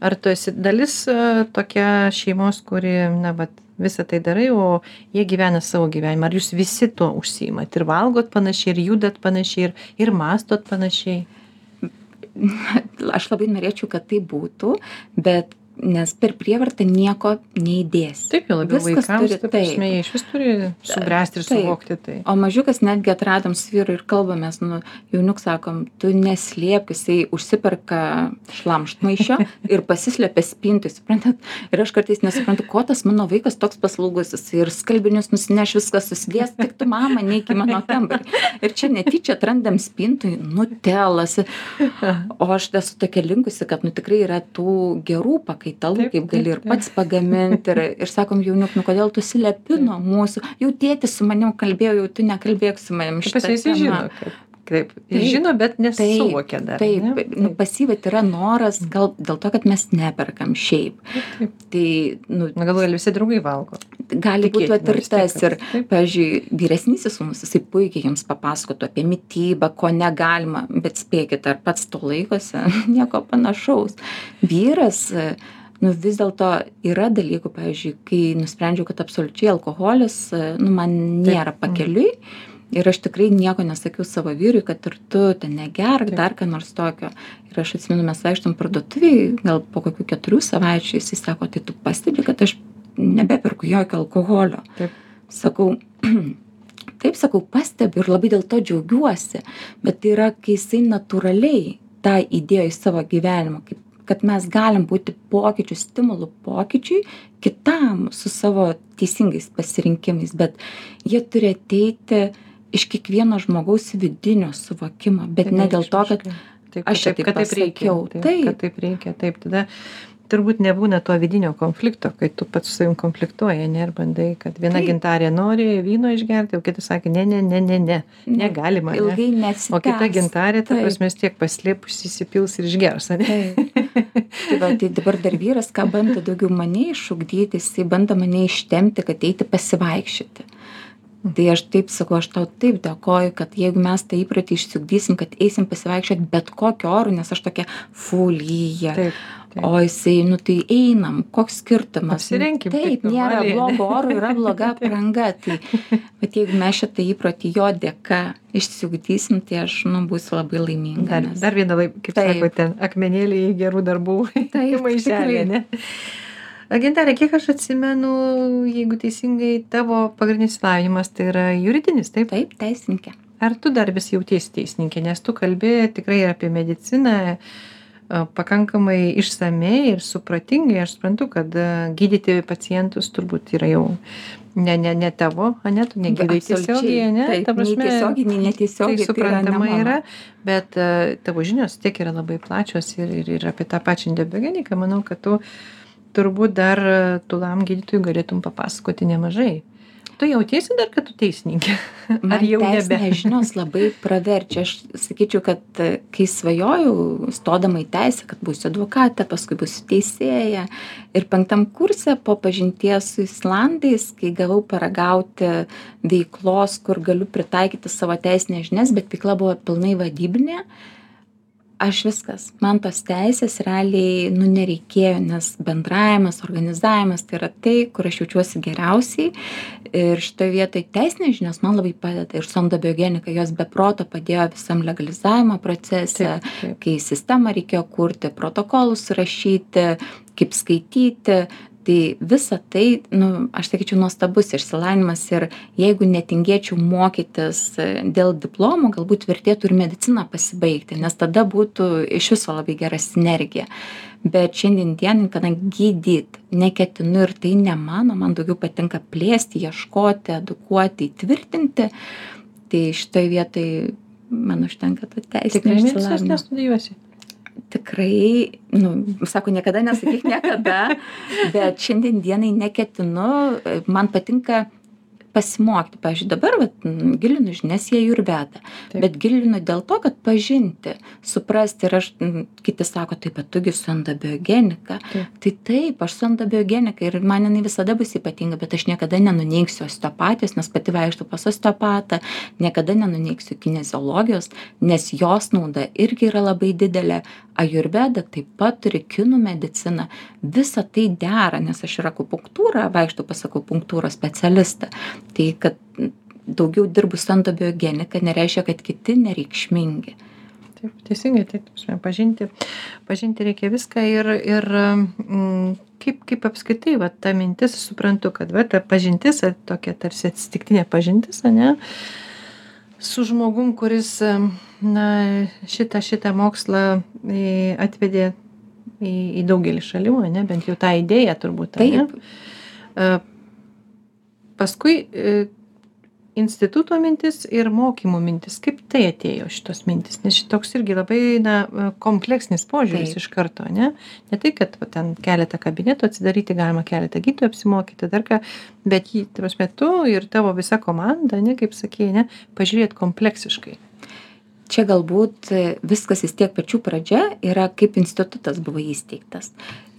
Speaker 1: ar tu esi dalis e, tokia šeimos kuri na vat visa tai darai o jie gyvena savo gyvenimą. Ar jūs visi tuo užsiimat ir valgot panašiai ir judat panašiai ir ir mąstot panašiai?
Speaker 2: Aš labai norėčiau kad taip būtų bet nes per prievartą nieko neįdėsi
Speaker 1: taip jau labiau
Speaker 2: Viskas
Speaker 1: vaikams
Speaker 2: turi-
Speaker 1: ta prasme jie išvis turi subręsti ir
Speaker 2: Taip.
Speaker 1: suvokti tai
Speaker 2: O mažiukas netgi atradom su vyru ir kalbamės, nu, jauniuk sakom, tu neslėp, jisai užsiperka šlamštmaišio <laughs> ir pasislėpia spintai, suprantat? Ir aš kartais nesuprantu, ko tas mano vaikas toks paslaugus, jisai ir skalbinius nusineš viskas susidės, tik tu mama, neik į mano kambarį. Ir čia netyčia atrandam spintui, nutelas. O aš esu tokia linkusi, kad nu tikrai yra tų gerų pakaitalų, kaip gali ir pats pagaminti. Ir, ir sakom, jauniuk, nu kodėl tu slepi nuo mūsų? Jau tėtis su manim kalbėjo, jau tu nekalbėk su manim. šita tema."
Speaker 1: Taip
Speaker 2: Taip.
Speaker 1: žino bet nesuvokia dar
Speaker 2: Taip,
Speaker 1: ne?
Speaker 2: nu, pasyvat yra noras, gal dėl to, kad mes neperkam šiaip.
Speaker 1: taip
Speaker 2: Tai, nu,
Speaker 1: na gale visi draugai valgo
Speaker 2: gali būti vat ir
Speaker 1: taip.
Speaker 2: pavyzdžiui, vyresnysis sūnus, jisai puikiai jums papasakotų apie mytybą, ko negalima, bet spėkit, ar pats to laikosi, <laughs> nieko panašaus. Vyras, nu vis dėlto yra dalykų, pavyzdžiui, kai nusprendžiau, kad absoliučiai alkoholis, nu, man nėra
Speaker 1: Mm.
Speaker 2: pakeliui. Ir aš tikrai nieko nesakiau savo vyrui, kad ir tu ten negerk, dar ką nors tokio. Ir aš atsimenu, mes vaikštom parduotuviai, gal po kokių keturių savaičių jis sako, tai tu pastebi, kad aš nebeperku jokio alkoholio.
Speaker 1: Taip.
Speaker 2: Sakau, <clears throat> taip sakau, pastebiu ir labai dėl to džiaugiuosi, bet tai yra, kai jisai natūraliai tą įdėjo į savo gyvenimą, kaip, kad mes galim būti pokyčių, stimulų pokyčiui kitam su savo teisingais pasirinkimais, bet jie turi ateiti iš kiekvieno žmogaus vidinio suvokimo, bet ne dėl to, kad
Speaker 1: taip,
Speaker 2: aš čia
Speaker 1: taip,
Speaker 2: taip pasakiau.
Speaker 1: taip,
Speaker 2: Taip.
Speaker 1: kad taip reikia taip tada turbūt nebūna to vidinio konflikto kai tu pats su savim konfliktuoji ane ir bandai kad viena
Speaker 2: Taip.
Speaker 1: gintarė nori vyno išgerti o kitas sakė ne ne ne ne ne negalima ane
Speaker 2: ilgai nesitęs.
Speaker 1: o kita gintarė ta prasme tiek paslėpusi įsipils ir išgers
Speaker 2: Taip. tai, va, tai dabar dar vyras, ką bando daugiau mane išugdyti, jisai bando mane ištempti, kad eiti pasivaikščioti. Tai aš taip sakau, aš tau taip dėkoju, kad jeigu mes tą įprotį išsiugdysim, kad eisim pasivaikščioti bet kokiu oru, nes aš tokia
Speaker 1: taip taip.
Speaker 2: O jisai, nu tai einam, koks skirtumas.
Speaker 1: Apsirenkim
Speaker 2: Taip, nėra
Speaker 1: ane?
Speaker 2: blogo oro, yra bloga <laughs> apranga. Tai, bet jeigu mes šitą įprotį jo dėka išsiugdysim, tai aš, nu, būsiu labai laiminga.
Speaker 1: dar
Speaker 2: nes-
Speaker 1: dar viena kaip
Speaker 2: Taip.
Speaker 1: sako ten akmenėliai į gerų darbų
Speaker 2: Taip,
Speaker 1: maišelį
Speaker 2: tikrai.
Speaker 1: Ne Gintarė, kiek aš atsimenu, jeigu teisingai tavo pagrindinis lavinimas tai yra juridinis, taip?
Speaker 2: Taip, teisininkė.
Speaker 1: Ar tu dar vis jautiesi teisininkė, nes tu kalbi tikrai apie mediciną a, pakankamai išsamei ir supratingai, aš suprantu, kad a, gydyti pacientus turbūt yra jau ne, ne, ne tavo, ane, tu negydai tiesiogiai, ne?
Speaker 2: Taip,
Speaker 1: Ta prasme,
Speaker 2: tiesiogiai, nei netiesiogiai,
Speaker 1: Tai
Speaker 2: tai yra
Speaker 1: suprantama
Speaker 2: mano.
Speaker 1: yra, bet a, tavo žinios tiek yra labai plačios ir, ir, ir apie tą pačią endobiogeniką, manau, kad tu turbūt dar a, tūlam gydytojui galėtum papasakoti nemažai. Tu jautiesi dar, kad tu teisininkė? <laughs> Ar jau nebe? <laughs>
Speaker 2: žinios labai praverčia. Aš sakyčiau, kad e, kai svajojau, stodama į teisę, kad būsiu advokatė, paskui būsiu teisėja. Ir penktam kurse po pažinties su Islandais, kai gavau paragauti veiklos, kur galiu pritaikyti savo teisinės žinias, bet veikla buvo pilnai vadybinė, aš viskas. Man tos teisės realiai nu nereikėjo nes bendravimas organizavimas tai yra tai kur aš jaučiuosi geriausiai. Ir šitoj vietoj teisinės žinios man labai padeda. Ir su endobiogenika jos be proto padėjo visam legalizavimo procese kai sistemą reikėjo kurti protokolus rašyti kaip skaityti tai visa tai nu aš sakyčiau nuostabus išsilavinimas ir jeigu netingėčiau mokytis dėl diplomo galbūt vertėtų ir mediciną pasibaigti nes tada būtų iš viso labai gera sinergija. Bet šiandien dienai kadangi gydyt neketinu ir tai ne mano man daugiau patinka plėsti ieškoti edukuoti įtvirtinti tai šitoj vietoj man užtenka to teisinio išsilavinimo tikrai nu sako niekada nesakyk niekada bet šiandien dienai neketinu. Man patinka pasimokyti. Pavyzdžiui dabar vat gilinu žinias į ajurvedą bet gilinu dėl to kad pažinti suprasti ir aš kiti sako tai bet tu gi su endobiogenika. Tai taip aš su endobiogenika ir man jinai visada bus ypatinga bet aš niekada nenuneigsiu osteopatijos nes pati vaikštau pas osteopatą niekada nenuneigsiu kineziologijos nes jos nauda irgi yra labai didelė. Ajurveda taip pat turi kinų medicina visa tai dera nes aš ir akupunktūrą vaikštau pas akupunktūros specialistą tai kad daugiau dirbu su endobiogenika nereiškia kad kiti nereikšmingi
Speaker 1: Taip, teisingai, taip, pažinti, pažinti reikia viską ir, ir mm, kaip, kaip apskritai, va, ta mintis, suprantu, kad va, ta pažintis, tokia tarsi atsitiktinė pažintis, ne, su žmogum, kuris na šitą šitą mokslą atvedė į, į daugelį šalių, ne, bent jau tą idėją turbūt.
Speaker 2: Taip.
Speaker 1: Ne? Paskui instituto mintis ir mokymų mintis. Kaip tai atėjo šitos mintis? Nes šitoks irgi labai na, kompleksinis požiūris iš karto, ne? Ne tai, kad va, ten keletą kabinetų atsidaryti, galima keletą gydytojų apsimokyti, dar ką, bet jį, tarsi, tu ir tavo visa komanda, ne, kaip sakėjai, ne, pažiūrėt kompleksiškai
Speaker 2: čia galbūt viskas vis tiek pačių pradžia yra kaip institutas buvo įsteigtas.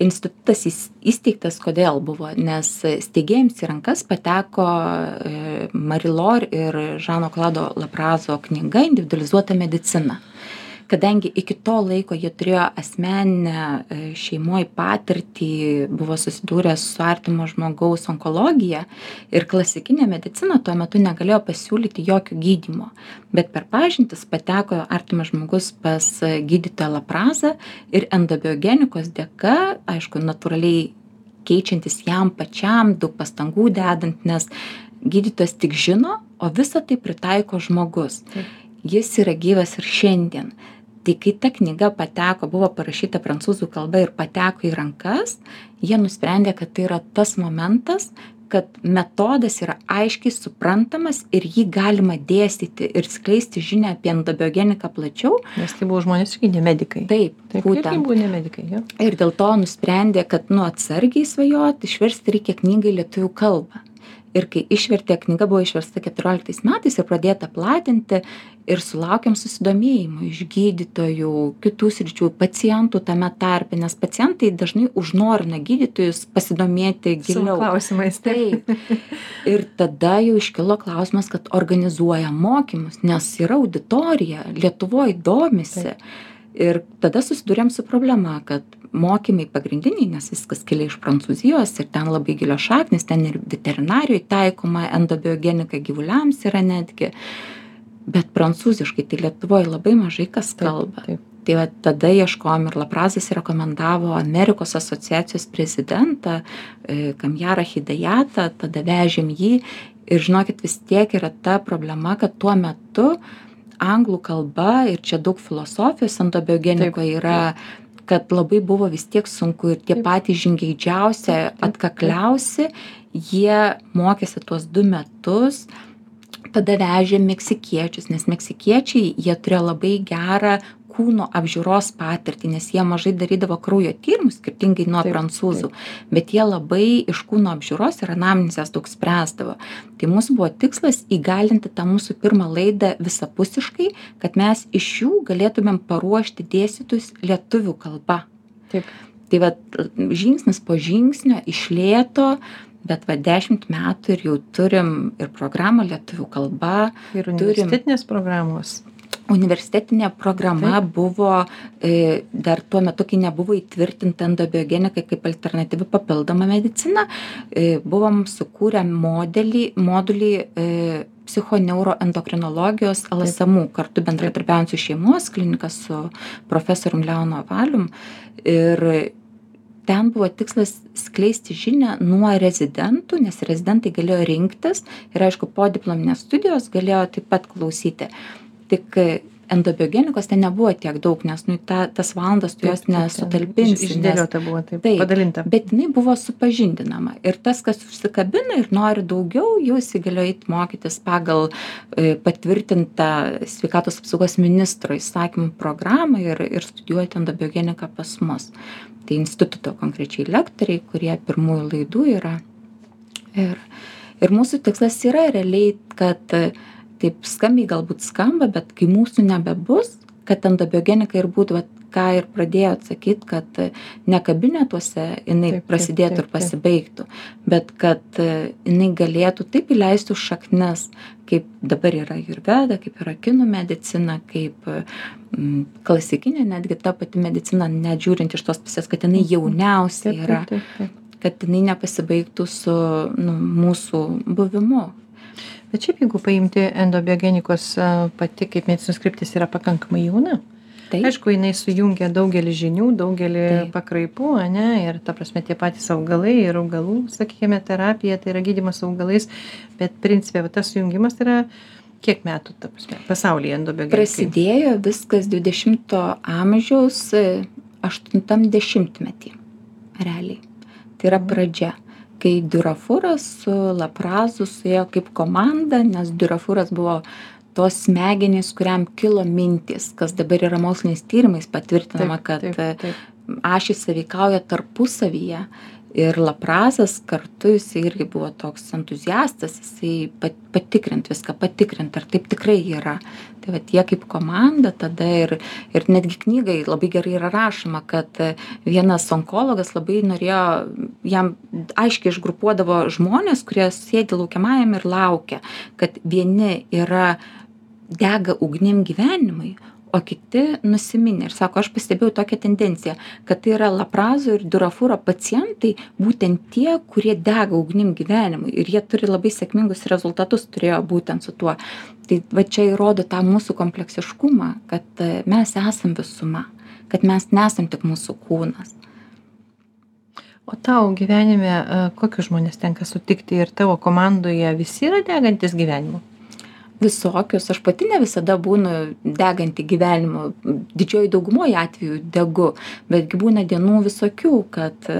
Speaker 2: Institutas įsteigtas kodėl buvo? Nes steigėjams į rankas pateko e, mari lor ir žano klado laprazo knyga individualizuota medicina kadangi iki to laiko jie turėjo asmeninę e, šeimoj patirtį buvo susidūrę su artimo žmogaus onkologija ir klasikinė medicina tuo metu negalėjo pasiūlyti jokio gydymo bet per pažintis pateko artimas žmogus pas gydytoją laprazą ir endobiogenikos dėka aišku natūraliai keičiantis jam pačiam daug pastangų dedant nes gydytojas tik žino o visa tai pritaiko žmogus. Jis yra gyvas ir šiandien tai kai ta knyga pateko buvo parašyta prancūzų kalba ir pateko į rankas jie nusprendė kad tai yra tas momentas kad metodas yra aiškiai suprantamas ir jį galima dėstyti ir skleisti žinią apie endobiogeniką plačiau.
Speaker 1: Nes tai buvo žmonės irgi ne medikai.
Speaker 2: Taip,
Speaker 1: taip būtent. buvo ne medikai. Jo.
Speaker 2: Ir dėl to nusprendė, kad nu atsargiai svajoti, išversti reikia knygą į lietuvių kalbą ir kai išvertė knyga buvo išversta keturioliktais metais ir pradėta platinti ir sulaukėm susidomėjimo iš gydytojų kitų sričių pacientų tame tarpe nes pacientai dažnai užnorina gydytojus pasidomėti giliau.
Speaker 1: klausimais
Speaker 2: taip. Ir tada jau iškilo klausimas kad organizuoja mokymus nes yra auditorija lietuvoj domisi. Ir tada susidūrėm su problema kad mokymai pagrindiniai nes viskas kilę iš prancūzijos ir ten labai gilios šaknys ten ir veterinarijoj taikoma endobiogenika gyvuliams yra netgi bet prancūziškai tai lietuvoj labai mažai kas kalba. tai va tada ieškojom ir laprazas rekomendavo amerikos asociacijos prezidentą e, kamjarą hidajatą tada vežėm jį. Ir žinokit vis tiek yra ta problema kad tuo metu anglų kalba ir čia daug filosofijos endobiogenikoj yra kad labai buvo vis tiek sunku ir tie patys žingeidžiausi atkakliausi jie mokėsi tuos du metus tada vežė meksikiečius nes meksikiečiai jie turėjo labai gerą kūno apžiūros patirtį nes jie mažai darydavo kraujo tyrimus skirtingai nuo prancūzų bet jie labai iš kūno apžiūros ir anamnezės daug spręsdavo. Tai mūsų buvo tikslas įgalinti tą mūsų pirmą laidą visapusiškai kad mes iš jų galėtumėm paruošti dėstytojus lietuvių kalba.
Speaker 1: Taip.
Speaker 2: Tai vat žingsnis po žingsnio iš lėto bet va dešimt metų ir jau turim ir programą lietuvių kalba
Speaker 1: ir universitetinės programos.
Speaker 2: Universitetinė programa buvo e, dar tuo metu, kai nebuvo įtvirtinta endobiogenika kaip alternatyvi papildoma medicina, e, buvom sukūrę modelį, modulį e, psichoneuroendokrinologijos LSMU, kartu bendradarbiaujant su šeimos klinika, su profesorium Leonu Avalium. Ir ten buvo tikslas skleisti žinią nuo rezidentų, nes rezidentai galėjo rinktis ir aišku, po diplominės studijos galėjo taip pat klausyti tik endobiogenikos ten nebuvo tiek daug, nes nu, ta, tas valandas tu jos nesutalpinsi.
Speaker 1: Išdėliota buvo taip, padalinta.
Speaker 2: Bet jinai buvo supažindinama. Ir tas, kas užsikabina ir nori daugiau, jau įsigalėjo įti mokytis pagal e, patvirtintą sveikatos apsaugos ministro įsakymų programą ir, ir studijuoti endobiogeniką pas mus. Tai instituto konkrečiai lektoriai, kurie pirmųjų laidų yra. Ir, ir mūsų tikslas yra realiai, kad taip skambiai galbūt skamba bet kai mūsų nebebus kad endobiogenika ir būtų vat ką ir pradėjot sakyt kad ne kabinetuose jinai prasidėtų ir pasibaigtų bet kad jinai galėtų taip įleistų šaknis kaip dabar yra ajurveda kaip yra kinų medicina kaip m, klasikinė netgi ta pati medicina net žiūrint iš tos pusės kad jinai jauniausia yra kad jinai nepasibaigtų su nu, mūsų buvimu.
Speaker 1: Bet šiaip jeigu paimti endobiogenikos pati kaip medicinos kryptis yra pakankamai jauna. Aišku, jinai sujungia daugelį žinių, daugelį pakraipų, ne, ir ta prasme tie patys augalai ir augalų, sakykime, terapija, tai yra gydimas augalais, bet principė, va, tas sujungimas yra kiek metų, ta prasme, pasaulyje endobiogenika.
Speaker 2: Prasidėjo viskas 20-ojo amžiaus 80-metį, realiai. Tai yra mhm. pradžia kai diurafūras su laprazu suėjo kaip komanda nes diurafūras buvo tos smegenys kuriam kilo mintys kas dabar yra moksliniais tyrimais patvirtinama kad ašys sąveikauja tarpusavyje ir laprazas kartu jisai irgi buvo toks entuziastas jisai pat patikrint viską patikrint ar taip tikrai yra. Tai vat jie kaip komanda tada ir ir netgi knygoj labai gerai yra rašoma kad vienas onkologas labai norėjo jam aiškiai išgrupuodavo žmones kurie sėdi laukiamajam ir laukia kad vieni yra dega ugnim gyvenimui o kiti nusiminę ir sako aš pastebėjau tokią tendenciją kad tai yra laprazo ir diurafūro pacientai būtent tie kurie dega ugnim gyvenimui ir jie turi labai sėkmingus rezultatus turėjo būtent su tuo. Tai va čia įrodo tą mūsų kompleksiškumą kad e, mes esam visuma kad mes nesam tik mūsų kūnas.
Speaker 1: O tau gyvenime e, kokius žmones tenka sutikti ir tavo komandoje visi yra degantys gyvenimu
Speaker 2: visokius. Aš pati ne visada būnu deganti gyvenimu didžiojoj daugumoj atvejų degu betgi būna dienų visokių kad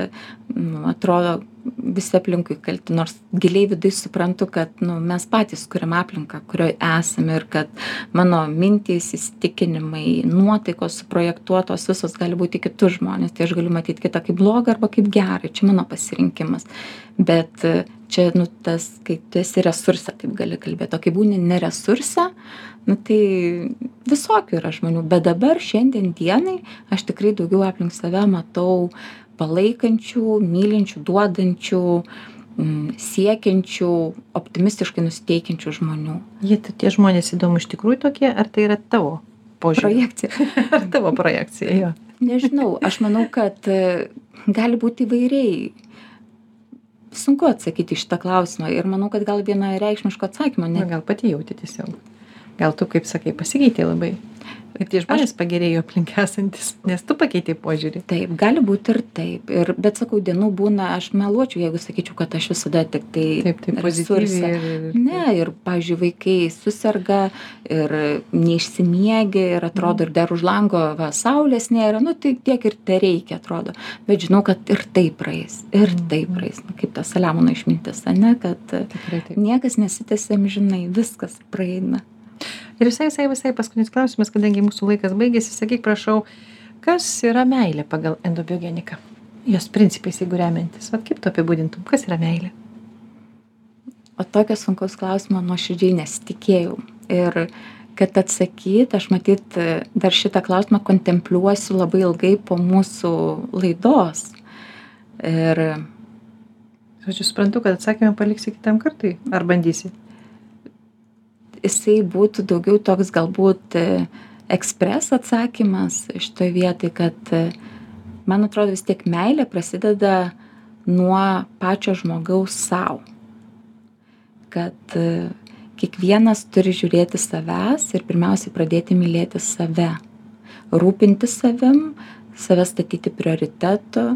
Speaker 2: nu atrodo visi aplinkui kalti nors giliai viduj suprantu kad nu mes patys kuriam aplinką kurioj esam ir kad mano mintys įsitikinimai nuotaikos suprojektuotos visos gali būt į kitus žmones tai aš galiu matyt kitą kaip blogą arba kaip gerą. Čia mano pasirinkimas. Bet čia nu tas kai tu esi resurse taip gali kalbėt o kai būni ne resurse nu tai visokių yra žmonių. Bet dabar šiandien dienai aš tikrai daugiau aplink save matau palaikančių mylinčių duodančių mm, siekiančių optimistiškai nusiteikiančių žmonių.
Speaker 1: Jie tie žmonės įdomu iš tikrųjų tokie ar tai yra tavo požiūrį
Speaker 2: projekcija. <laughs>
Speaker 1: Ar tavo projekcija jo?
Speaker 2: Nežinau aš manau kad e, gali būt įvairiai sunku atsakyti į šitą klausimą ir manau kad gal vienareikšmiško atsakymo
Speaker 1: ne gal pati jauti tiesiog. Gal tu kaip sakai pasikeitei labai ir tie žmonės pagerėjo aplink esantys nes tu pakeitei požiūrį.
Speaker 2: Taip gali būt ir taip. Ir bet sakau dienų būna aš meluočiau jeigu sakyčiau kad aš visada tiktai
Speaker 1: taip taip pozityviai ir,
Speaker 2: ne ir pavyzdžiui vaikai suserga ir neišsimiegi ir atrodo ir dar už lango va saulės nėra. Nu tai tiek ir tereikia atrodo. Bet žinau kad ir tai praeis ir tai praeis. Nu, kaip ta saliamono išmintis ane kad niekas nesitęsia amžinai viskas praeina
Speaker 1: ir visai visai visai paskutinis klausimas kadangi mūsų laikas baigėsi sakyk prašau kas yra meilė pagal endobiogeniką jos principais jeigu remiantis. Vat kaip tu apibūdintum kas yra meilė?
Speaker 2: O tokio sunkaus klausimo nuoširdžiai nesitikėjau. Ir kad atsakyt aš matyt dar šitą klausimą kontempliuosiu labai ilgai po mūsų laidos. Ir
Speaker 1: žodžiu suprantu kad atsakymą paliksi kitam kartui. Ar bandysi
Speaker 2: jisai būtų daugiau toks galbūt ekspres atsakymas šitoj vietoj, kad man atrodo vis tiek meilė prasideda nuo pačio žmogaus savo. Kad kiekvienas turi žiūrėti savęs ir pirmiausiai pradėti mylėti save. Rūpinti savim, save statyti prioritetu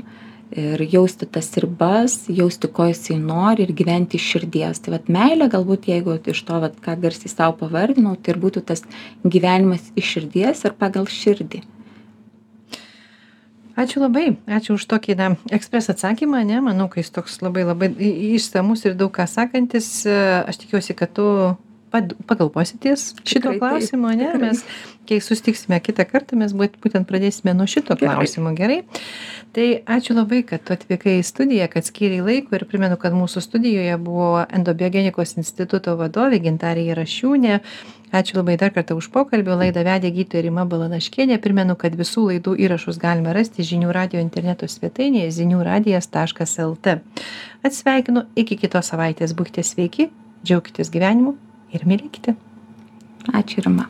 Speaker 2: ir jausti tas ribas, jausti, ko jisai nori ir gyventi iš širdies. Tai vad meilė, galbūt jeigu iš to, vat, ką garsiai savo pavardinau, tai ir būtų tas gyvenimas iš širdies ir pagal širdį.
Speaker 1: Ačiū labai, ačiū už tokį na, ekspres atsakymą, ne, manau, kad jis toks labai labai išsamus ir daug ką sakantis, aš tikiuosi, kad tu pagalvosi ties šito klausimo, ne, mes, kai sustiksime kitą kartą, mes būtent pradėsime nuo šito klausimo, gerai? Tai ačiū labai, kad tu atvykai į studiją, kad skyriai laiko ir primenu, kad mūsų studijoje buvo Endobiogenikos instituto vadovė Gintarė Jarašiūnė. Ačiū labai dar kartą už pokalbį. Laidą vedė gydytoja Rima Balanaškienė. Primenu, kad visų laidų įrašus galime rasti žinių radio interneto svetainėje ziniųradijas.lt. Atsveikinu, iki kitos savaitės būkite sveiki, džiaukitės gyvenimu ir mylėkite.
Speaker 2: Ačiū Rima.